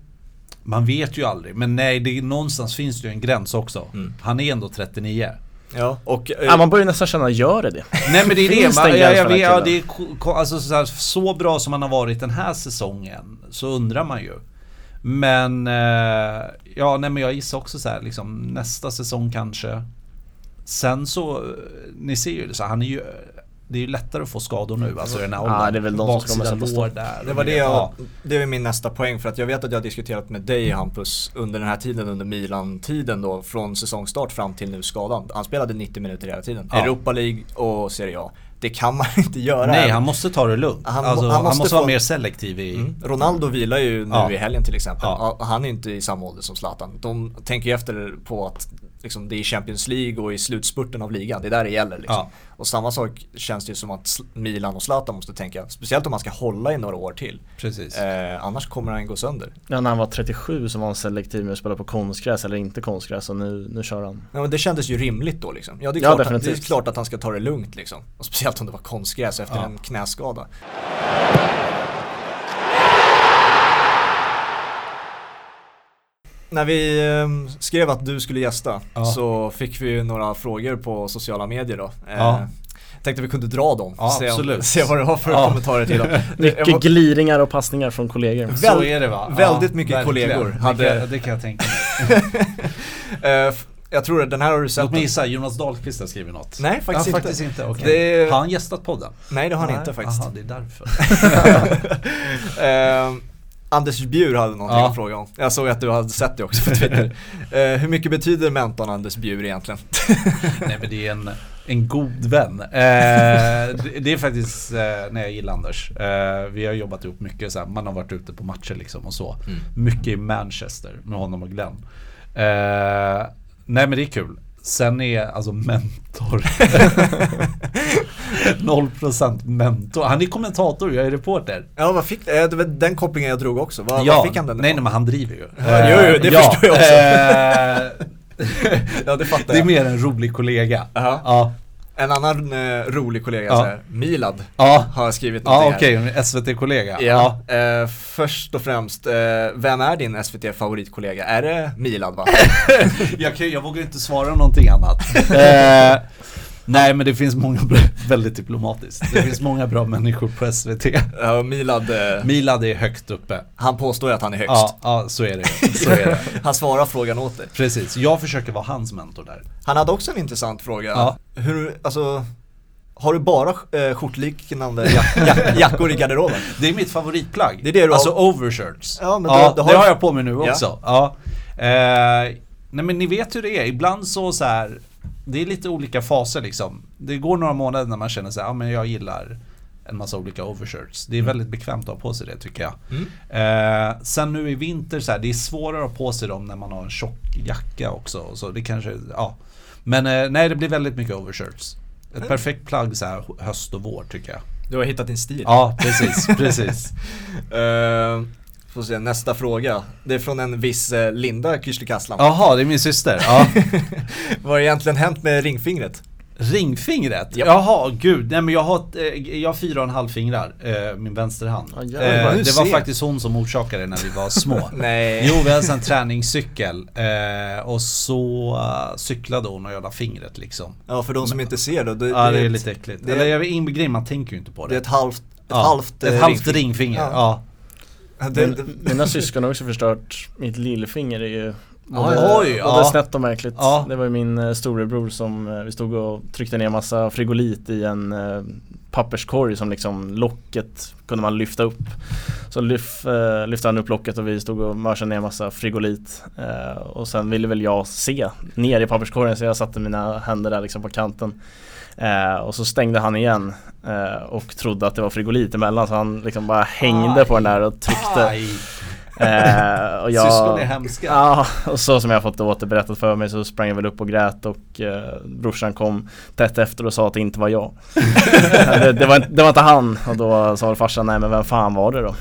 Man vet ju aldrig, men nej, det, någonstans finns det ju en gräns också. Mm. Han är ändå 39. Ja, och eh, Ja, man börjar nästan känna, gör det det? Nej men det är det, man, jag, jag vet, ja, det är alltså, så, här, så bra som han har varit den här säsongen så undrar man ju. Men, eh, ja nej men jag gissar också så här, liksom nästa säsong kanske. Sen så, eh, ni ser ju det så här, han är ju det är ju lättare att få skador nu, alltså i den här Ja, åldern. det är väl de som ska Baksida komma sätta lår stopp. där. Det var det jag, Ja. det är min nästa poäng för att jag vet att jag har diskuterat med dig Hampus under den här tiden, under Milan-tiden då, från säsongstart fram till nu skadan. Han spelade 90 minuter hela tiden. Ja. Europa League och Serie A. Det kan man inte göra. Nej, han måste ta det lugnt. Han- alltså, han han, måste måste, få- vara mer selektiv i... Mm. Ronaldo vilar ju nu Ja. i helgen till exempel. Ja. Ja, Han är inte i samma ålder som Zlatan. De tänker ju efter på att liksom, det är Champions League och i slutspurten av ligan. Det är där det gäller. Liksom. Ja. Och samma sak känns det ju som att Milan och Zlatan måste tänka. Speciellt om man ska hålla i några år till. Precis. Eh, annars kommer han gå sönder. Ja, när han var 37 så var han selektiv med att spela på konstgräs eller inte konstgräs och nu, nu kör han. Ja, men det kändes ju rimligt då liksom. Ja, det är, Ja, klart att, det är klart att han ska ta det lugnt liksom. Och speciellt om det var konstgräs efter Ja. en knäskada. När vi eh, skrev att du skulle gästa Ja. så fick vi ju några frågor på sociala medier då. Eh, Ja. Tänkte vi kunde dra dem. Ja, se, absolut. se vad du har för Ja. kommentarer till dem. Mycket gliringar och passningar från kollegor. så väl- är det va? väldigt mycket verkligen. kollegor Det hade- kan, det kan jag tänka mig. eh, jag tror att den här har du sett. Låt mig gissa, Jonas Dahlqvist har skrivit något. Nej, faktiskt ja, inte. faktiskt inte. okej. Det- Har han gästat podden? Nej det har han Nej. inte faktiskt. Aha, det är därför. Anders Bjur hade någonting Ja. att fråga om. Jag såg att du hade sett det också på Twitter. Eh, hur mycket betyder mentorn Anders Bjur egentligen? Nej men det är en, en god vän. Eh, det, det är faktiskt, eh, när jag gillar Anders. Eh, vi har jobbat ihop mycket så här, man har varit ute på matcher liksom och så. Mm. Mycket i Manchester med honom och Glenn. Eh, nej men det är kul. Sen är alltså mentor 0% mentor. Han är kommentator, jag är reporter. Ja vad fick, eh, det var den kopplingen jag drog också. Vad, ja, vad fick han den nej, nej men han driver ju. Ja, jo, jo, det Eh, förstår jag också. eh, Ja det fattar det är jag. mer en rolig kollega. Jaha. Ja, En annan eh, rolig kollega Ja. så här, Milad ja, har skrivit ja någonting här. okej, SVT-kollega. Ja, eh, först och främst, eh, vem är din SVT favoritkollega? Är det Milad va? jag, kan, jag vågar inte svara någonting annat. nej men det finns många bra, väldigt diplomatiskt. Det finns många bra människor på SVT. Ja, Milad, eh, Milad är högt uppe. han påstår ju att han är högst. Ja, ja så är det. Så är det. Han svarar frågan åt dig. Precis, jag försöker vara hans mentor där. Han hade också en intressant fråga. Ja. Hur, alltså, har du bara eh, skjortliknande jack, jack, jackor i garderoben? Det är mitt favoritplagg. Det är det du har- alltså overshirts. Ja, men ja, du- har- det har jag på mig nu Ja. också. Ja. Eh, nej men ni vet hur det är, ibland så, så här. Det är lite olika faser liksom. Det går några månader när man känner sig, ja men jag gillar en massa olika overshirts. Det är väldigt bekvämt att ha på sig det tycker jag. Mm. Eh, sen nu i vinter så här, det är svårare att ha på sig dem när man har en tjock jacka också. Så det kanske, ja. Men eh, nej, det blir väldigt mycket overshirts. Ett perfekt plagg så här höst och vår tycker jag. Du har hittat din stil. Ja, precis, precis. Eh, Får se, nästa fråga. Det är från en viss eh, Linda Küchley Jaha, det är min syster. Ja. Vad har egentligen hänt med ringfingret? Ringfingret? Japp. Jaha, gud. Nej men jag har, eh, jag har fyra och en halv fingrar, eh, min vänsterhand. Ja, jävlar, eh, det var ser. faktiskt hon som orsakade det när vi var små. Nej. Jo, vi hade en träningscykel eh, och så cyklade hon och jag la fingret liksom. Ja, för de som inte ser då. Det, Ja, det är ett- lite äckligt. det är- Eller jag inte grejen, man tänker ju inte på det. Det är ett halvt, ett Ja, halvt, ett halvt ringfinger. Ja. Ja. Det, mina syskon har också förstört mitt lillfinger är ju Oj, både, oj, både ja. snett och märkligt. Ja. Det var ju min eh, storebror som, eh, vi stod och tryckte ner massa frigolit i en eh, papperskorg som liksom locket kunde man lyfta upp. Så lyf, eh, lyfte han upp locket och vi stod och mörsade ner massa frigolit. Eh, och sen ville väl jag se ner i papperskorgen så jag satte mina händer där liksom på kanten. Eh, och så stängde han igen eh, och trodde att det var frigolit emellan så han liksom bara hängde Aj. på den där och tryckte. Aj. Eh, och jag, Syskon är hemska. Ja, och så som jag fått det återberättat för mig så sprang jag väl upp och grät och eh, brorsan kom tätt efter och sa att det inte var jag. det, det, var, inte- det var inte han och då sa farsan nej men vem fan var det då?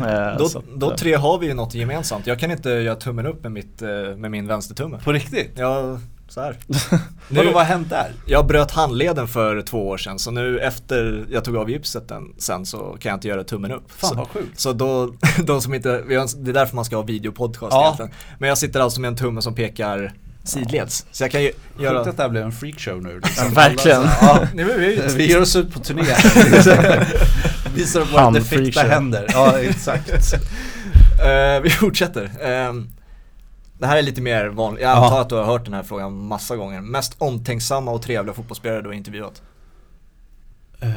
men Eh, då, så att, då eh, tre har vi ju något gemensamt. Jag kan inte göra tummen upp med, mitt, eh, med min vänstertumme. På riktigt? Ja, så här. Vadå, Nu, vad har hänt där? jag bröt handleden för två år sedan så nu efter jag tog av gipset den, sen så kan jag inte göra tummen upp. Fan så, vad sjukt. så då, de som inte, det är därför man ska ha videopodcast Ja. egentligen. Men jag sitter alltså med en tumme som pekar sidleds. Så jag kan ju Sjukt göra... att det här blev en freakshow nu. Liksom. Ja, verkligen. Ja, Nej, men vi, vi ger oss ut på turné. Visar upp våra Hand defekta händer. Ja, exakt. Eh, vi fortsätter. Ehm, det här är lite mer vanligt, jag Ja. antar att du har hört den här frågan massa gånger. Mest omtänksamma och trevliga fotbollsspelare du har intervjuat? Eh,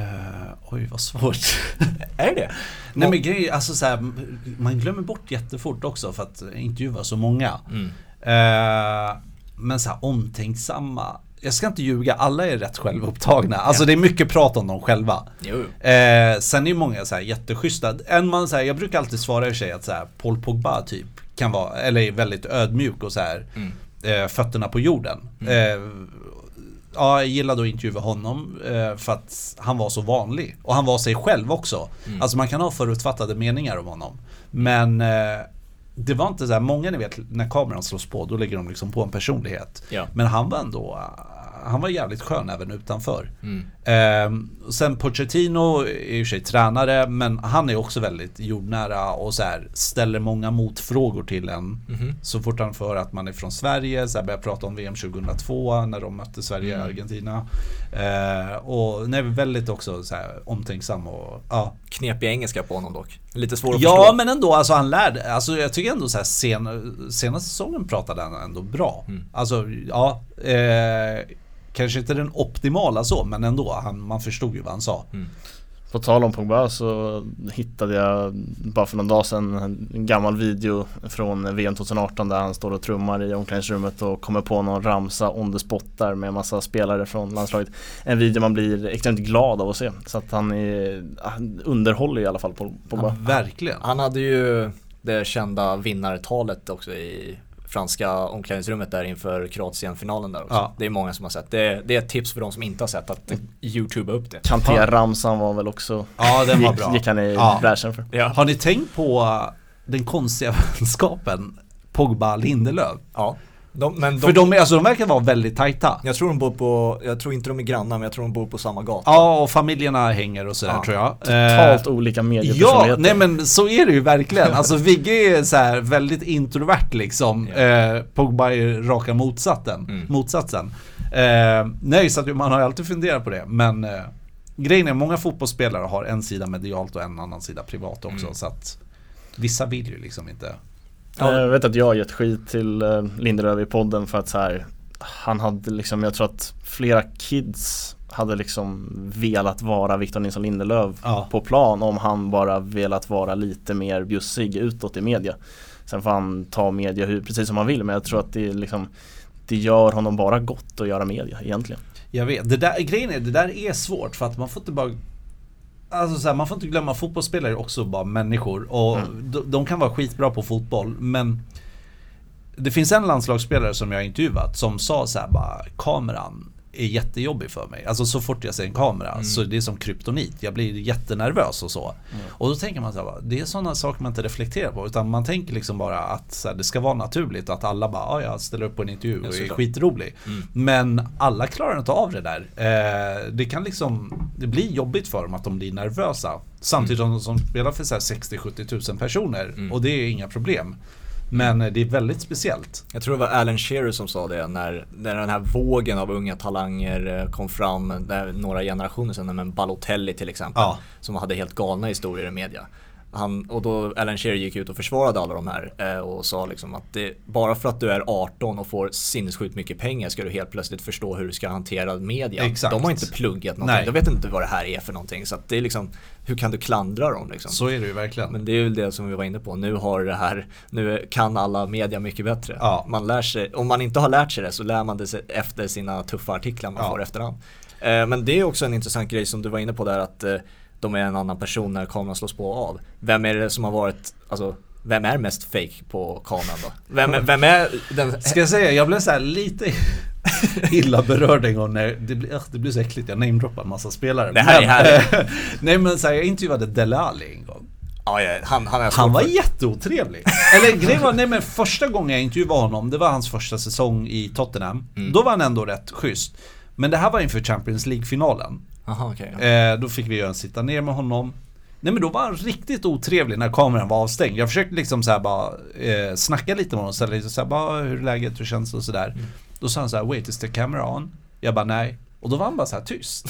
oj, vad svårt. Är det det? Nej men grejen, alltså så här, man glömmer bort jättefort också för att intervjua så många. Mm. Eh, men så här omtänksamma. Jag ska inte ljuga, alla är rätt självupptagna. Alltså det är mycket prat om dem själva. Jo. Eh, sen är ju många så här jätteschyssta. En man så här, jag brukar alltid svara i och för sig att så här, Paul Pogba typ kan vara, eller är väldigt ödmjuk och så här Mm. eh, fötterna på jorden. Eh, ja, jag gillade att intervjua honom eh, för att han var så vanlig. Och han var sig själv också. Mm. Alltså man kan ha förutfattade meningar om honom. Men det var inte så här, många ni vet när kameran slås på då lägger de liksom på en personlighet. Ja. Men han var ändå, han var jävligt skön även utanför. Mm. Ehm, sen Pochettino är för sig tränare men han är också väldigt jordnära och så här, ställer många motfrågor till en. Mhm. Så fort han får att man är från Sverige, så här, börjar prata om VM 2002 när de mötte Sverige och Mm. Argentina. Ehm, och nej, väldigt också så här, omtänksam och ja. Knepig engelska på honom dock. Lite svår att Ja förstå. men ändå, alltså han lärde, alltså jag tycker ändå så här sen, senaste säsongen pratade han ändå bra. Mm. Alltså ja, eh, kanske inte den optimala så men ändå, han, man förstod ju vad han sa. På tal om Pogba så hittade jag bara för någon dag sedan en gammal video från VM 2018 där han står och trummar i omklädningsrummet och kommer på någon ramsa on the spot där med massa spelare från landslaget. En video man blir extremt glad av att se. Så att han, är, han underhåller i alla fall på Pogba. Ja, verkligen. Han hade ju det kända vinnartalet också i franska omklädningsrummet där inför Kroatien-finalen där också. Ja. Det är många som har sett. Det, det är ett tips för de som inte har sett att youtuba upp det. Kanté-ramsan var väl också Ja den var gick, bra. gick han i Ja. bräschen för. Ja. Har ni tänkt på den konstiga vänskapen Pogba-Lindelöf? ja. De, men de, För de, alltså, de verkar vara väldigt tajta. jag tror de bor på, jag tror inte de är grannar men jag tror de bor på samma gata. Ja, och familjerna hänger och sådär Ja. tror jag. Totalt Eh, olika Ja, mediepersonligheter. nej men så är det ju verkligen. Alltså Vigge är så här väldigt introvert liksom. Ja. Eh, Pogba är raka motsatsen. Mm. motsatsen. Eh, nej, så att man har ju alltid funderat på det. Men eh, grejen är, många fotbollsspelare har en sida medialt och en annan sida privat också. Mm. Så att vissa vill ju liksom inte. Ja. Jag vet att jag har gett skit till eh, Lindelöf i podden för att så här Han hade liksom, jag tror att flera kids hade liksom velat vara Victor Nilsson Lindelöf Ja. på plan om han bara velat vara lite mer bjussig utåt i media. Sen får han ta media hur, precis som han vill men jag tror att det liksom Det gör honom bara gott att göra media egentligen. Jag vet, det där, grejen är, det där är svårt för att man får inte bara Alltså så här, man får inte glömma fotbollsspelare är också bara människor och Mm. de, de kan vara skitbra på fotboll men Det finns en landslagsspelare som jag intervjuat som sa så här bara kameran är jättejobbig för mig. Alltså så fort jag ser en kamera mm. så det är som kryptonit. Jag blir jättenervös och så. Mm. Och då tänker man så här, det är sådana saker man inte reflekterar på. Utan man tänker liksom bara att här, det ska vara naturligt. Att alla bara, ja jag ställer upp på en intervju och är skitrolig. Mm. Men alla klarar inte av det där. Eh, det kan liksom, det blir jobbigt för dem att de blir nervösa. Samtidigt mm. som de spelar för 60-70 tusen personer. Mm. Och det är inga problem. Men det är väldigt speciellt. Jag tror det var Alan Shearer som sa det när, när den här vågen av unga talanger eh, kom fram, där några generationer sedan, med Balotelli till exempel, ja. som hade helt galna historier i media. Han, och då Alan Shearer gick ut och försvarade alla de här eh, och sa liksom att det, bara för att du är 18 och får sinnessjukt mycket pengar ska du helt plötsligt förstå hur du ska hantera media. Exakt. De har inte pluggat någonting, Nej. de vet inte vad det här är för någonting. Så att det är liksom, hur kan du klandra dem liksom? Så är det ju verkligen. Men det är väl det som vi var inne på, nu har det här, nu kan alla media mycket bättre. Ja. Man lär sig, om man inte har lärt sig det så lär man det sig efter sina tuffa artiklar man ja. får efterhand. Eh, men det är också en intressant grej som du var inne på där att eh, de är en annan person när kameran slås på och av. Vem är det som har varit, alltså vem är mest fake på kameran då? Vem, vem är den? Ska jag säga, jag blev så lite illa berörd en gång när det blir, det blir så äckligt, jag namedroppar en massa spelare. Det här men, är Nej men så här, jag intervjuade Dele Alli en gång. Ja, han, han, han var för... jätteotrevlig. Eller grejen var, nej men första gången jag intervjuade honom, det var hans första säsong i Tottenham. Mm. Då var han ändå rätt schysst. Men det här var inför Champions League-finalen. Aha, okay, eh, då fick vi en sitta ner med honom. Nej men då var han riktigt otrevlig när kameran var avstängd. Jag försökte liksom såhär bara eh, snacka lite med honom, ställa lite såhär bara hur är läget, hur känns det och sådär. Mm. Då sa han såhär, wait is the camera on? Jag bara nej. Och då var han bara så här tyst.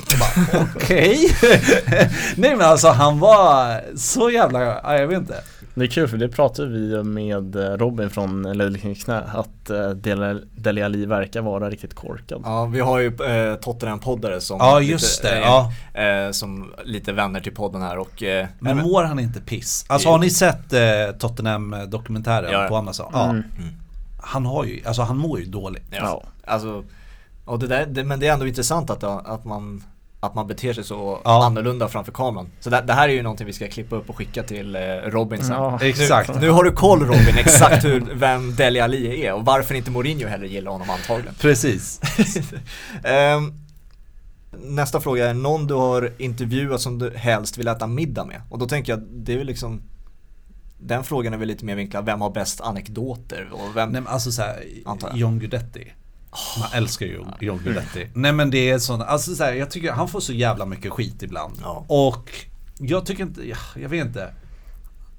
Okej. nej men alltså han var så jävla, jag vet inte. Det är kul för det pratade vi med Robin från Löddeking knä att eh, Dele Alli verkar vara riktigt korkad. Ja vi har ju eh, Tottenham-poddare som Ja just lite, det, ja. Eh, som lite vänner till podden här och eh, Men mår han inte piss? Alltså har ni sett eh, Tottenham-dokumentären ja. på Amazon? Ja. Mm. Mm. Han har ju, alltså han mår ju dåligt. Ja, ja. alltså och det där, det, men det är ändå intressant att, att man att man beter sig så ja. annorlunda framför kameran. Så det, det, här är ju någonting vi ska klippa upp och skicka till eh, Robin sen. Ja, exakt. Nu, nu, har du koll Robin exakt hur, vem Deli Ali är och varför inte Mourinho heller gillar honom antagligen. Precis. um, nästa fråga är någon du har intervjuat som du helst vill äta middag med? Och då tänker jag, det är väl liksom den frågan är väl lite mer vinklad, vem har bäst anekdoter? Och vem, Nej men alltså såhär, John Guidetti. Man älskar ju John Guidetti. Nej men det är sånt, alltså så här, jag tycker han får så jävla mycket skit ibland. Ja. Och jag tycker inte, jag vet inte.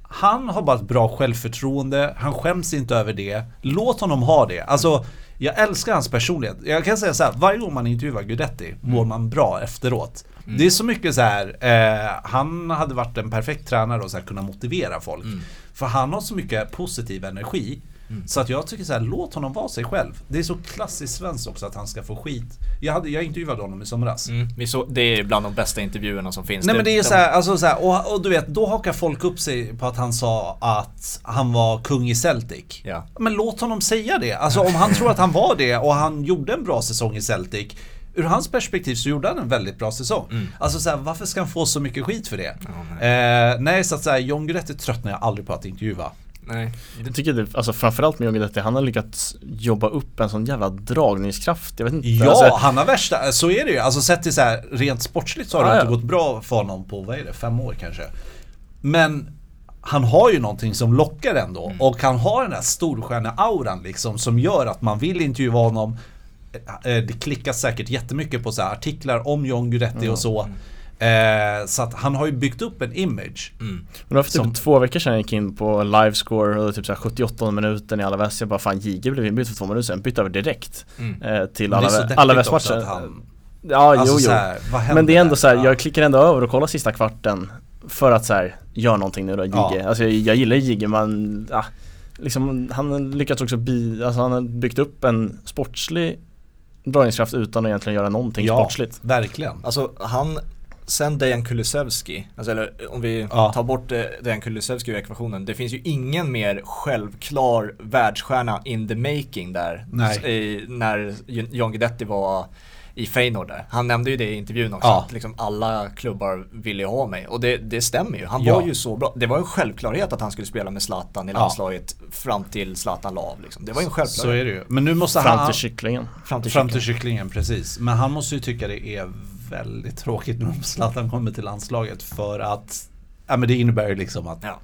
Han har bara ett bra självförtroende, han skäms inte över det. Låt honom ha det. Alltså, jag älskar hans personlighet. Jag kan säga så här, varje gång man intervjuar Guidetti mår mm. man bra efteråt. Mm. Det är så mycket så här, eh, han hade varit en perfekt tränare och så här, kunna motivera folk. Mm. För han har så mycket positiv energi. Mm. Så att jag tycker så här, låt honom vara sig själv. Det är så klassiskt svenskt också att han ska få skit. Jag, hade, jag intervjuade honom i somras. Mm. Så, det är bland de bästa intervjuerna som finns. Nej men det är så här, alltså så här, och, och, du vet, då hakar folk upp sig på att han sa att han var kung i Celtic. Ja. Men låt honom säga det. Alltså om han tror att han var det och han gjorde en bra säsong i Celtic ur hans perspektiv så gjorde han en väldigt bra säsong. Mm. Alltså så varför ska han få så mycket skit för det? Oh, nej. Eh, nej, så att säga, John Guidetti tröttnar jag aldrig på att intervjua. Nej. Jag tycker det, alltså framförallt med Yogi han har lyckats jobba upp en sån jävla dragningskraft. Jag vet inte. Ja, alltså, han har värsta, så är det ju. Alltså sett till så här, rent sportsligt så har ah, det inte ja. gått bra för honom på, vad är det, fem år kanske. Men han har ju någonting som lockar ändå. Mm. Och han har den där storstjärne-auran liksom som gör att man vill intervjua honom. Eh, det klickas säkert jättemycket på så artiklar om John Guidetti mm. och så. Eh, så att han har ju byggt upp en image. Mm. Men det var för typ som... två veckor sedan jag gick in på livescore och typ så 78 minuten i alla väst. Jag bara fan JG blev inbytt för två minuter sedan. Bytte över direkt mm. eh, till alla, alla västmatcher. Han... Ja, alltså, jo, jo. Här, Men det är ändå så här, jag klickar ändå över och kollar sista kvarten för att så här, gör någonting nu då, Jigge. Ja. Alltså jag, jag gillar Jigge men ja, liksom, han har lyckats också bi, alltså han har byggt upp en sportslig dragningskraft utan att egentligen göra någonting ja, sportsligt. verkligen. Alltså han sen Dejan Kulusevski, alltså, eller om vi ja. tar bort eh, Dejan Kulusevski ur ekvationen, det finns ju ingen mer självklar världsstjärna in the making där. I, när John Guidetti var i Feyenoord där. Han nämnde ju det i intervjun också, Ja. att liksom alla klubbar ville ju ha mig. Och det, det stämmer ju, han Ja. var ju så bra. Det var en självklarhet att han skulle spela med Zlatan i Ja. landslaget fram till Zlatan la av liksom. Det var ju en självklarhet. Så är det ju. Men nu måste Fram han... till kycklingen. Fram till Fram till kycklingen. kycklingen, precis. Men han måste ju tycka det är väldigt tråkigt nu om Zlatan kommer till landslaget för att Ja men det innebär ju liksom att Ja.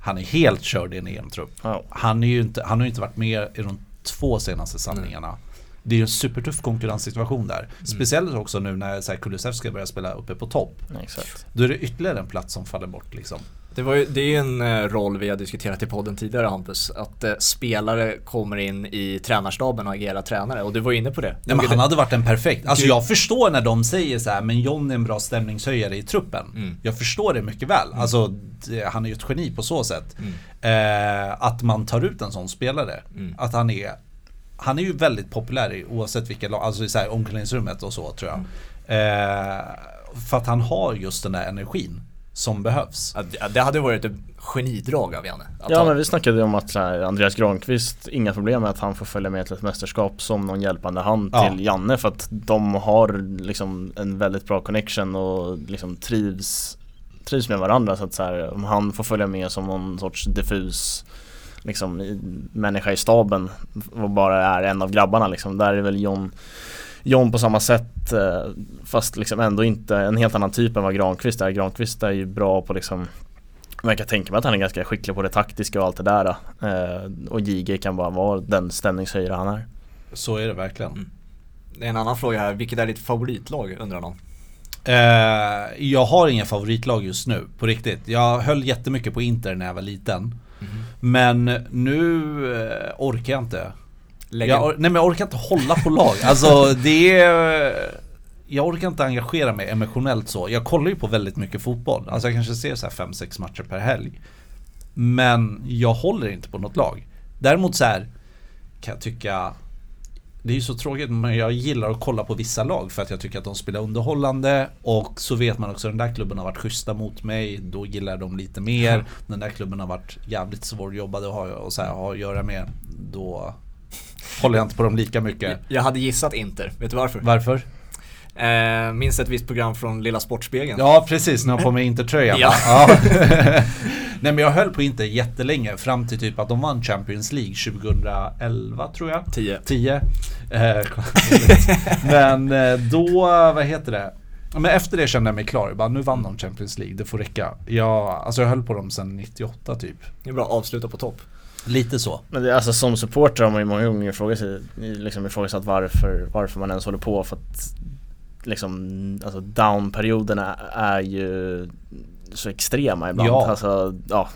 han är helt körd i en EM-trupp. Ja. Han, är ju inte, han har ju inte varit med i de två senaste samlingarna. Det är ju en supertuff konkurrenssituation där. Speciellt också nu när Kulusevski börjar spela uppe på topp. Exakt. Då är det ytterligare en plats som faller bort liksom. Det, var ju, det är ju en eh, roll vi har diskuterat i podden tidigare Hampus, att eh, spelare kommer in i tränarstaben och agerar tränare och du var inne på det. Ja, men han hade varit en perfekt. Alltså jag förstår när de säger så här, men John är en bra stämningshöjare i truppen. Mm. Jag förstår det mycket väl. Alltså det, han är ju ett geni på så sätt. Eh, att man tar ut en sån spelare. Mm. Att han är Han är ju väldigt populär i, oavsett vilka lag, alltså i så här omklädningsrummet och så tror jag. Eh, för att han har just den där energin som behövs. Ja, det- hade varit ett genidrag av Janne. Ja ta- men vi snackade ju om att här, Andreas Granqvist, inga problem med att han får följa med till ett mästerskap som någon hjälpande hand Ja. till Janne för att de har liksom en väldigt bra connection och liksom trivs, trivs med varandra så att så här, om han får följa med som någon sorts diffus liksom, i- människa i staben och bara är en av grabbarna liksom. Där är väl John John på samma sätt eh, fast liksom ändå inte en helt annan typ än vad Granqvist är. Granqvist är ju bra på liksom kan tänka mig att han är ganska skicklig på det taktiska och allt det där. Eh, och JG kan bara vara den stämningshöjare han är. Så är det verkligen. Mm. Det är en annan fråga här, vilket är ditt favoritlag undrar någon? Eh, jag har inga favoritlag just nu, på riktigt. Jag höll jättemycket på Inter när jag var liten. Men nu eh, orkar jag inte. Jag, nej men jag orkar inte hålla på lag. Alltså det är... Jag orkar inte engagera mig emotionellt så. Jag kollar ju på väldigt mycket fotboll. Alltså jag kanske ser så här 5-6 matcher per helg. Men jag håller inte på något lag. Däremot så här kan jag tycka det är ju så tråkigt men jag gillar att kolla på vissa lag för att jag tycker att de spelar underhållande och så vet man också att den där klubben har varit schyssta mot mig, då gillar dem lite mer. Den där klubben har varit jävligt svårjobbade och, har, och så här, har att göra med, då håller jag inte på dem lika mycket. Jag hade gissat Inter, vet du varför? Varför? Eh, minns ett visst program från Lilla Sportspegeln? Ja precis, när jag på mig Inter-tröjan Ja. ja. Nej men jag höll på Inter jättelänge fram till typ att de vann Champions League 2011 tror jag 10. 10 eh, Men eh, då, vad heter det? Men efter det kände jag mig klar, bara, nu vann de Champions League, det får räcka jag, Alltså jag höll på dem sedan 98 typ Det är bra, avsluta på topp. Lite så Men det, alltså som supporter har man ju många gånger ifrågasatt, liksom ifrågasatt varför, varför man ens håller på för att liksom, alltså downperioderna är ju så extrema ibland. Ja. Alltså, ja,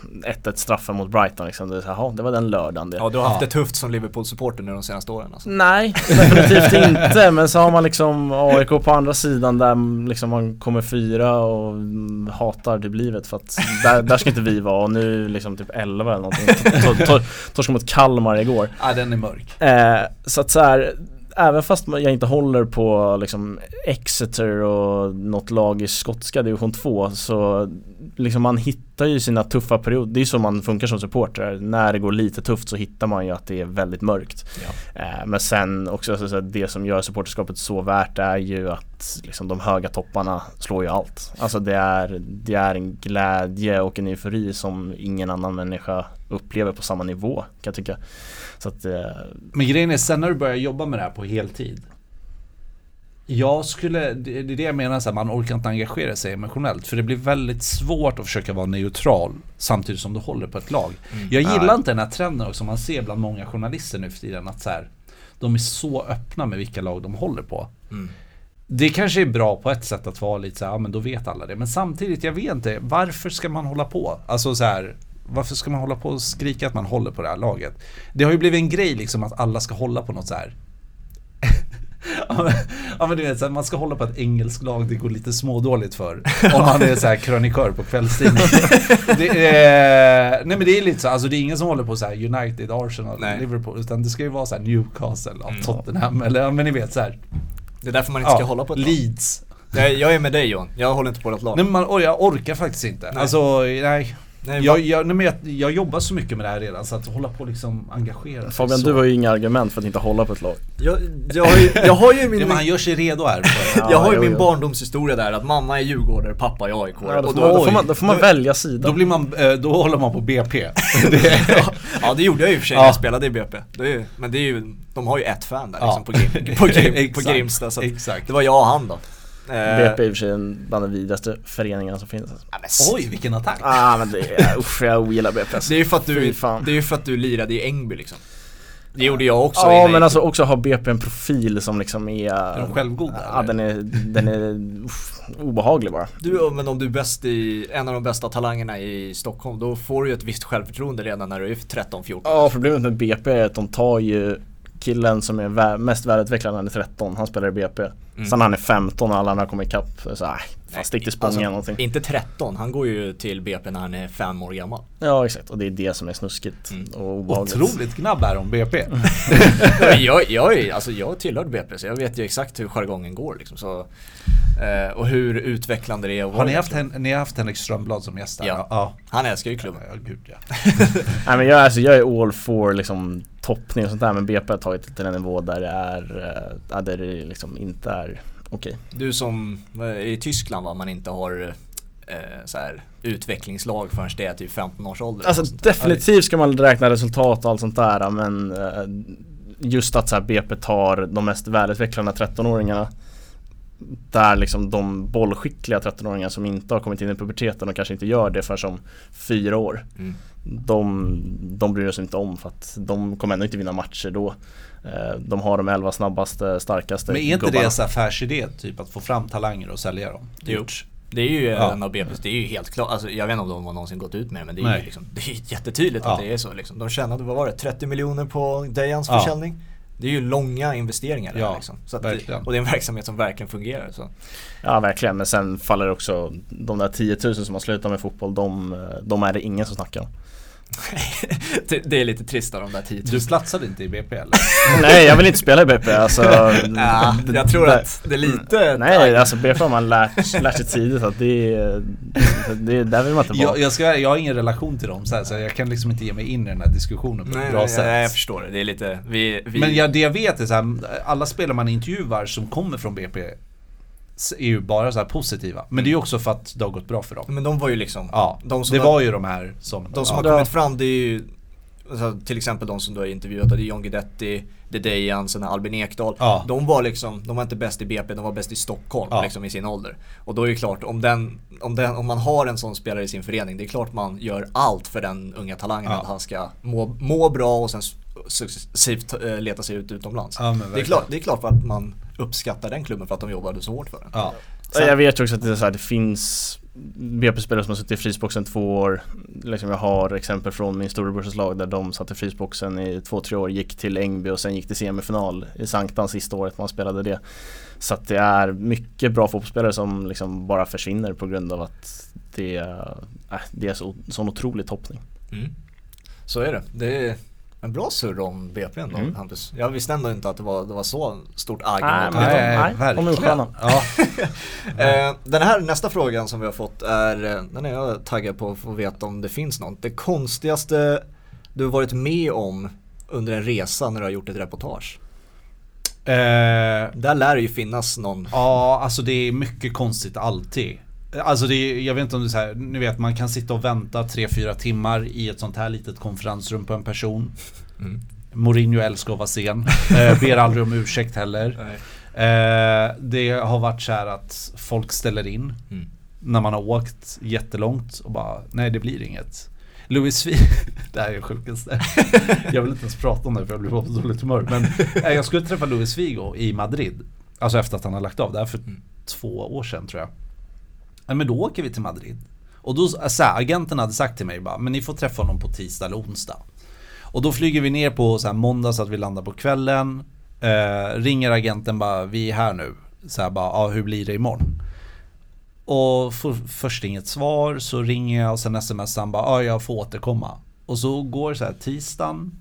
1-1 straffen mot Brighton liksom. Det, är så här, "Jaha, det var den lördagen det. Ja, du har haft Ja. det tufft som Liverpool-supporter nu de senaste åren alltså. Nej, definitivt inte. Men så har man liksom AIK på andra sidan där liksom man kommer fyra och hatar typ livet för att där, där ska inte vi vara och nu liksom typ 11 eller någonting. Tor- tor- Torskade mot Kalmar igår. Ja den är mörk Eh, så att så här, även fast jag inte håller på liksom Exeter och något lag i skotska division 2 så liksom man hittar ju sina tuffa perioder. Det är ju så man funkar som supporter. När det går lite tufft så hittar man ju att det är väldigt mörkt. Eh, men sen också det som gör supporterskapet så värt är ju att liksom, de höga topparna slår ju allt. Alltså det är, det är en glädje och en eufori som ingen annan människa upplever på samma nivå kan jag tycka. Så att eh, Men grejen är sen när du börjar jobba med det här på heltid Jag skulle, det det är det jag menar så här, man orkar inte engagera sig emotionellt för det blir väldigt svårt att försöka vara neutral samtidigt som du håller på ett lag. Jag gillar Nej. inte den här trenden också man ser bland många journalister nu för tiden att så här, de är så öppna med vilka lag de håller på. Mm. Det kanske är bra på ett sätt att vara lite så här, ja men då vet alla det. Men samtidigt, jag vet inte, varför ska man hålla på? Alltså så här, varför ska man hålla på och skrika att man håller på det här laget? Det har ju blivit en grej liksom att alla ska hålla på något så här. Ja men, ja du vet, så här, man ska hålla på ett engelskt lag det går lite smådåligt för. Om man är så här krönikör på kvällstidningen. Det är, nej men det är lite så, alltså det är ingen som håller på så här United, Arsenal, Nej. Liverpool. Utan det ska ju vara så här Newcastle, ja, Mm. Tottenham eller ja men ni vet så här. Det är därför man inte ska hålla på ett. Leeds. Nej, jag är med dig Johan, jag håller inte på ett lag. Nej men man, jag orkar faktiskt inte. Nej. Alltså, nej. Nej, jag, jag, nej, jag, jag jobbar så mycket med det här redan så att hålla på liksom engagera Fabian du har ju inga argument för att inte hålla på ett lag. Jag, jag, har, ju, jag har ju min... ja, han gör sig redo här. Ja, Jag har ju min jo. barndomshistoria där att mamma är djurgårdare, pappa är AIK ja, då, då, då, får man, då får man då, välja sida. Då blir man, eh, då håller man på BP Ja det gjorde jag ju för sig när jag spelade i BP det är, Men det är ju, de har ju ett fan där liksom på, Grim, på, Grim, på Grimsta så det var jag och han då BP är i och för sig bland de vidrigaste föreningarna som finns. Ja, men, Oj, vilken attack! Ah, men det är, usch, jag ogillar BP. Alltså. Det är ju för att du, det är för att du lirade i Ängby liksom. Det gjorde jag också Ja men alltså också ha BP en profil som liksom är Är de självgoda? Ja den är, den är uff, obehaglig bara Du men om du är bäst i, en av de bästa talangerna i Stockholm Då får du ju ett visst självförtroende redan när du är 13-14 Ja problemet med BP är att de tar ju killen som är vä mest välutvecklad när han är 13, han spelar i BP. Mm. Sen när han är 15 och alla andra kommer ikapp, så äh, fan stick till Spånga alltså, någonting. Inte 13, han går ju till BP när han är 5 år gammal. Ja exakt, och det är det som är snuskigt mm. och obehagligt. Otroligt gnabb här om BP. jag, jag, alltså, jag tillhörde BP så jag vet ju exakt hur jargongen går liksom. Så, eh, och hur utvecklande det är Har ni haft, hen, ni har haft Henrik Strömblad som gäst här? Ja. ja. Han älskar ju klubben. Ja, gud ja. Nej men jag, alltså, jag är all for liksom toppning och sånt där men BP har tagit till en nivå där det är, äh, där det liksom inte är okej. Du som, i Tyskland va, man inte har eh, så här, utvecklingslag förrän det är typ 15 års ålder. Alltså definitivt ska man räkna resultat och allt sånt där men eh, just att så här, BP tar de mest välutvecklade 13-åringarna där liksom de bollskickliga 13-åringar som inte har kommit in i puberteten och kanske inte gör det för som fyra år. Mm. De, de bryr sig inte om för att de kommer ändå inte vinna matcher då. Eh, de har de elva snabbaste, starkaste Men är inte gubbarna. det en affärsidé? Typ att få fram talanger och sälja dem? Jo. Det är ju ja. en av BP's, det är ju helt klart, alltså, jag vet inte om de har någonsin gått ut med men det är ju liksom, det är jättetydligt ja. att det är så liksom. De tjänade, vad var det, 30 miljoner på Dejans ja. försäljning? Det är ju långa investeringar ja, liksom. så det, Och det är en verksamhet som verkligen fungerar. Så. Ja verkligen, men sen faller också de där 10 000 som har slutat med fotboll, de, de är det ingen som snackar om. det är lite trist av de där 10 000. Du platsade inte i BP eller? nej, jag vill inte spela i BP. Alltså, ja, jag tror att det är lite... Nej, alltså BP har man lärt, lärt sig tidigt att det är, det är där vill man inte vara. Jag, jag, ska, jag har ingen relation till dem så, här, så jag kan liksom inte ge mig in i den här diskussionen på nej, ett bra nej, sätt. Nej, jag förstår det. Det är lite... Vi, vi... Men ja, det jag vet är så här, alla spelare man intervjuar som kommer från BP är ju bara så positiva. Men det är ju också för att det har gått bra för dem. Men de var ju liksom Ja, de det var ju de här som De som ja, har kommit fram det är ju alltså, Till exempel de som du har intervjuat, det är John Guidetti, det är Dejan, sen Albin Ekdal. Ja. De var liksom, de var inte bäst i BP, de var bäst i Stockholm ja. liksom, i sin ålder. Och då är det klart, om, den, om, den, om man har en sån spelare i sin förening, det är klart man gör allt för den unga talangen att han ska må, må bra och sen successivt äh, leta sig ut utomlands. det, är klart, det är klart för att man uppskattar den klubben för att de jobbade så hårt för den. Ja. Sen, jag vet också att det, är så här, det finns BP-spelare som har suttit i frysboxen två år. Liksom jag har exempel från min storebrors lag där de satt i frysboxen i två, tre år, gick till Ängby och sen gick till semifinal i Sanktan sista året man spelade det. Så att det är mycket bra fotbollsspelare som liksom bara försvinner på grund av att det, äh, det är så, sån otrolig toppning. Mm. Så är det. det är en bra surr om BP ändå mm. Hampus. Jag visste ändå inte att det var, det var så stort agg Nej, nej, nej, verkligen. Ja. Eh, den här nästa frågan som vi har fått är, eh, den är jag taggad på att få veta om det finns något. Det konstigaste du har varit med om under en resa när du har gjort ett reportage? Eh, Där lär det ju finnas någon. Ja, alltså det är mycket konstigt alltid. Alltså det är, jag vet inte om det är så här, ni vet man kan sitta och vänta 3-4 timmar i ett sånt här litet konferensrum på en person. Mm. Mourinho älskar att vara sen. Eh, ber aldrig om ursäkt heller. Eh, det har varit så här att folk ställer in. Mm. När man har åkt jättelångt och bara, nej det blir inget. Louis Figo, det här är det sjukaste. Jag vill inte ens prata om det för jag blir på dåligt humör. Men eh, jag skulle träffa Louis Figo i Madrid. Alltså efter att han har lagt av. Det här för mm. två år sedan tror jag. Ja, men då åker vi till Madrid. Och då, så här, agenten hade sagt till mig bara, men ni får träffa honom på tisdag eller onsdag. Och då flyger vi ner på så här, måndag så att vi landar på kvällen. Eh, ringer agenten bara, vi är här nu. Så här bara, ja hur blir det imorgon? Och får först inget svar, så ringer jag och sen smsar han bara, ja jag får återkomma. Och så går så här tisdagen,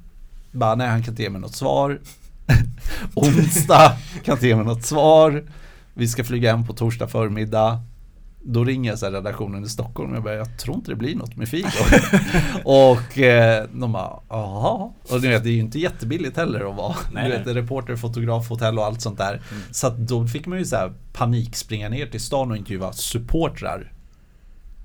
bara nej han kan inte ge mig något svar. Onsdag kan inte ge mig något svar. Vi ska flyga hem på torsdag förmiddag då ringer jag så redaktionen i Stockholm och jag bara, jag tror inte det blir något med Figo. och eh, de bara, jaha. Och ni vet, det är ju inte jättebilligt heller att vara Nej, du vet, reporter, fotograf, hotell och allt sånt där. Så att då fick man ju så här panik springa ner till stan och intervjua supportrar.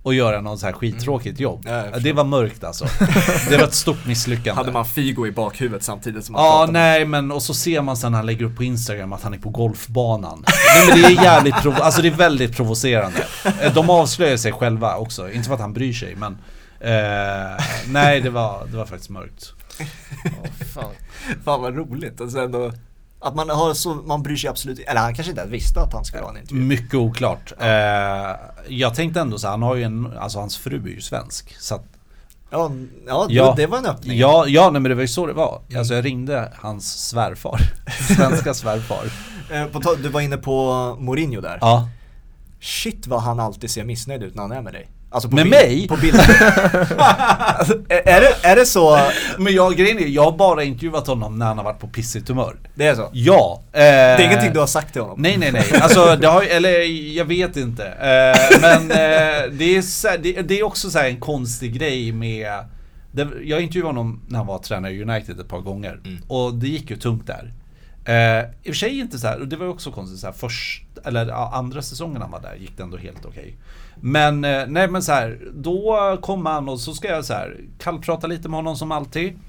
Och göra något så här skittråkigt jobb. Ja, det var mörkt alltså. Det var ett stort misslyckande. Hade man Figo i bakhuvudet samtidigt som man Ja, nej men och så ser man sen när han lägger upp på Instagram att han är på golfbanan. nej men det är jävligt provo- alltså det är väldigt provocerande. Eh, De avslöjar sig själva också, inte för att han bryr sig men eh, Nej det var, det var faktiskt mörkt. Fan. Fan vad roligt. Alltså ändå, att man har så, man bryr sig absolut eller han kanske inte visste att han skulle ha en intervju. Mycket oklart. Eh, jag tänkte ändå så han har ju en, alltså hans fru är ju svensk. Så att, Ja, ja, Ja. Det, var en öppning. ja, ja nej men det var ju så det var. Alltså jag ringde hans svärfar. Svenska svärfar. Eh, du var inne på Mourinho där. Ja. Shit vad han alltid ser missnöjd ut när han är med dig. Alltså på Med bild- mig? På bilden. alltså, är, det, är det så? Men jag, grejen är, jag har bara intervjuat honom när han har varit på pissigt humör. Det är så? Ja. Eh, Det är ingenting du har sagt till honom? Nej nej nej, alltså det har eller jag vet inte. Eh, men eh, det, är så, det, det är också så här en konstig grej med det, Jag intervjuade honom när han var tränare i United ett par gånger och det gick ju tungt där. Eh, I och för sig inte så här, och det var också konstigt så här, först, eller ja, andra säsongen han var där gick det ändå helt okej. Men eh, nej men så här, då kom han och så ska jag så här kallprata lite med honom som alltid.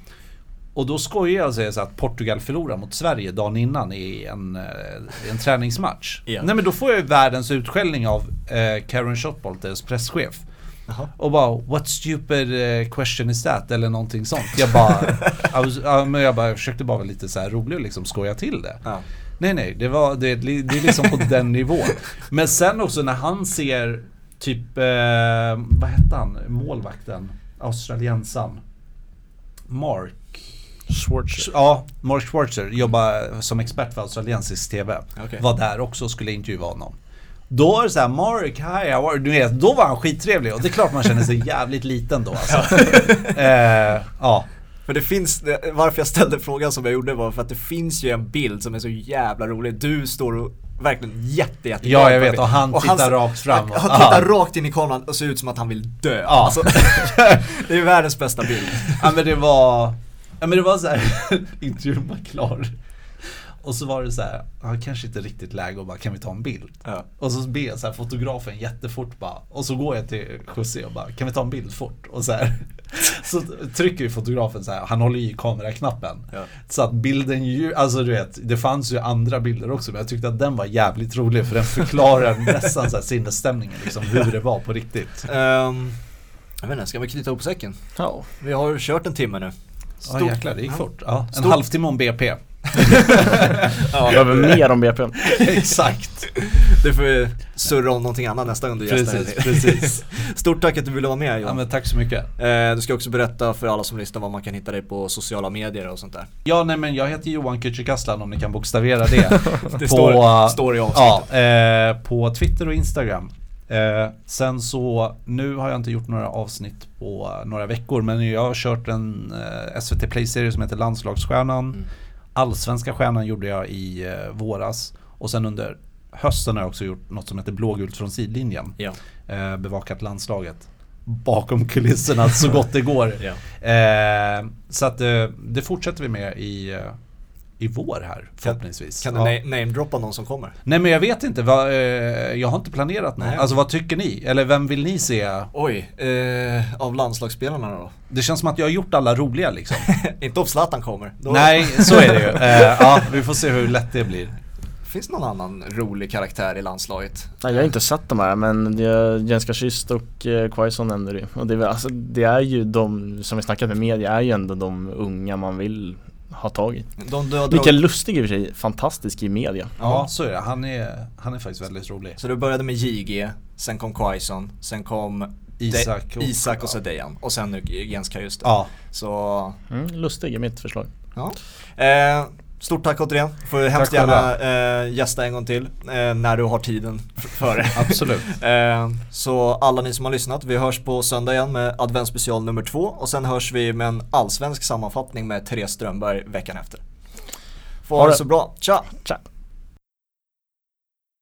Och då skojar jag och säger så att Portugal förlorar mot Sverige dagen innan i en, eh, en träningsmatch. Ja. Nej men då får jag ju världens utskällning av eh, Karen Shotbolt, deras presschef. Jaha. Och bara What stupid eh, question is that? Eller någonting sånt. Jag bara, I was, ja, men jag bara jag försökte bara vara lite så här rolig och liksom skoja till det. Ja. Nej nej, det, var, det, det är liksom på den nivån. Men sen också när han ser typ, eh, vad hette han, målvakten, australiensan. Mark. Schwartz. Ja, Mark Schwarzer jobbar som expert för australiensisk TV. Okej. Var där också och skulle intervjua honom. Då är det såhär, Mark, hi, how are? Du vet, då var han skittrevlig och det är klart man känner sig jävligt liten då alltså. eh, ja. För det finns, varför jag ställde frågan som jag gjorde var för att det finns ju en bild som är så jävla rolig. Du står och verkligen jätte, jätte Ja, jag vet, och han bild. tittar rakt fram. Han, han tittar Ja. rakt in i kameran och ser ut som att han vill dö. Ja. Alltså, det är världens bästa bild. ja men det var, ja men det var såhär, intervjun var klar. Och så var det så här, ja, kanske inte riktigt läge och bara, kan vi ta en bild? Ja. Och så ber jag så här fotografen jättefort bara, och så går jag till José och bara, kan vi ta en bild fort? Och så här, så trycker ju fotografen så här, han håller i kameraknappen. Ja. Så att bilden ju, alltså du vet, det fanns ju andra bilder också men jag tyckte att den var jävligt rolig för den förklarar nästan så här sinnesstämningen liksom, hur det var på riktigt. Ehm, jag vet inte, ska vi knyta ihop säcken? Ja. Vi har kört en timme nu. Ja jäklar, det gick fort. Ja, en Stort- halvtimme om BP. Behöver mer om BP. Exakt. Du får surra om någonting annat nästa gång du gästar. Precis, precis. Stort tack att du ville vara med Ja Johan. men tack så mycket. Eh, du ska också berätta för alla som lyssnar var man kan hitta dig på sociala medier och sånt där. Ja nej men jag heter Johan Kücükaslan om ni kan bokstavera det. Det står, står i avsnittet. Ja, eh, på Twitter och Instagram. Eh, sen så, nu har jag inte gjort några avsnitt på några veckor men jag har kört en eh, SVT Play-serie som heter Landslagsstjärnan. Mm. Allsvenska stjärnan gjorde jag i eh, våras. Och sen under hösten har jag också gjort något som heter Blågult från sidlinjen. Ja. Eh, bevakat landslaget. Bakom kulisserna så gott det går. Ja. Eh, så att det fortsätter vi med i, i vår här förhoppningsvis. Kan du Ja. na- namedroppa någon som kommer? Nej men jag vet inte, vad, eh, jag har inte planerat något. Nej. Alltså vad tycker ni? Eller vem vill ni se? Oj, eh, av landslagsspelarna då? Det känns som att jag har gjort alla roliga liksom. Inte om Zlatan kommer. Då Nej, så är det ju. Eh, ja, vi får se hur lätt det blir. Finns någon annan rolig karaktär i landslaget? Nej, jag har inte sett de här men det- Jenska Kyst och eh, Quaison nämnde du och det, alltså, det är ju de som vi snackat med media är ju ändå de unga man vill ha tag i. De, har Mikael dragit, Lustig i och för sig, fantastisk i media. Ja, så är det. Han är, han är faktiskt väldigt rolig. så du började med JG, sen kom Quaison, sen kom Isak De- och- Isak och ja. Sedejan och sen nu Jens Kajuste. Ja, Så, Mm, Lustig är mitt förslag. ja. Eh, stort tack återigen. Får hemskt Tack gärna eh, gästa en gång till eh, när du har tiden för det. absolut. Eh, så alla ni som har lyssnat, vi hörs på söndag igen med adventsspecial nummer två och sen hörs vi med en allsvensk sammanfattning med Therese Strömberg veckan efter. Få Ha ha det. så bra, tja! Tja!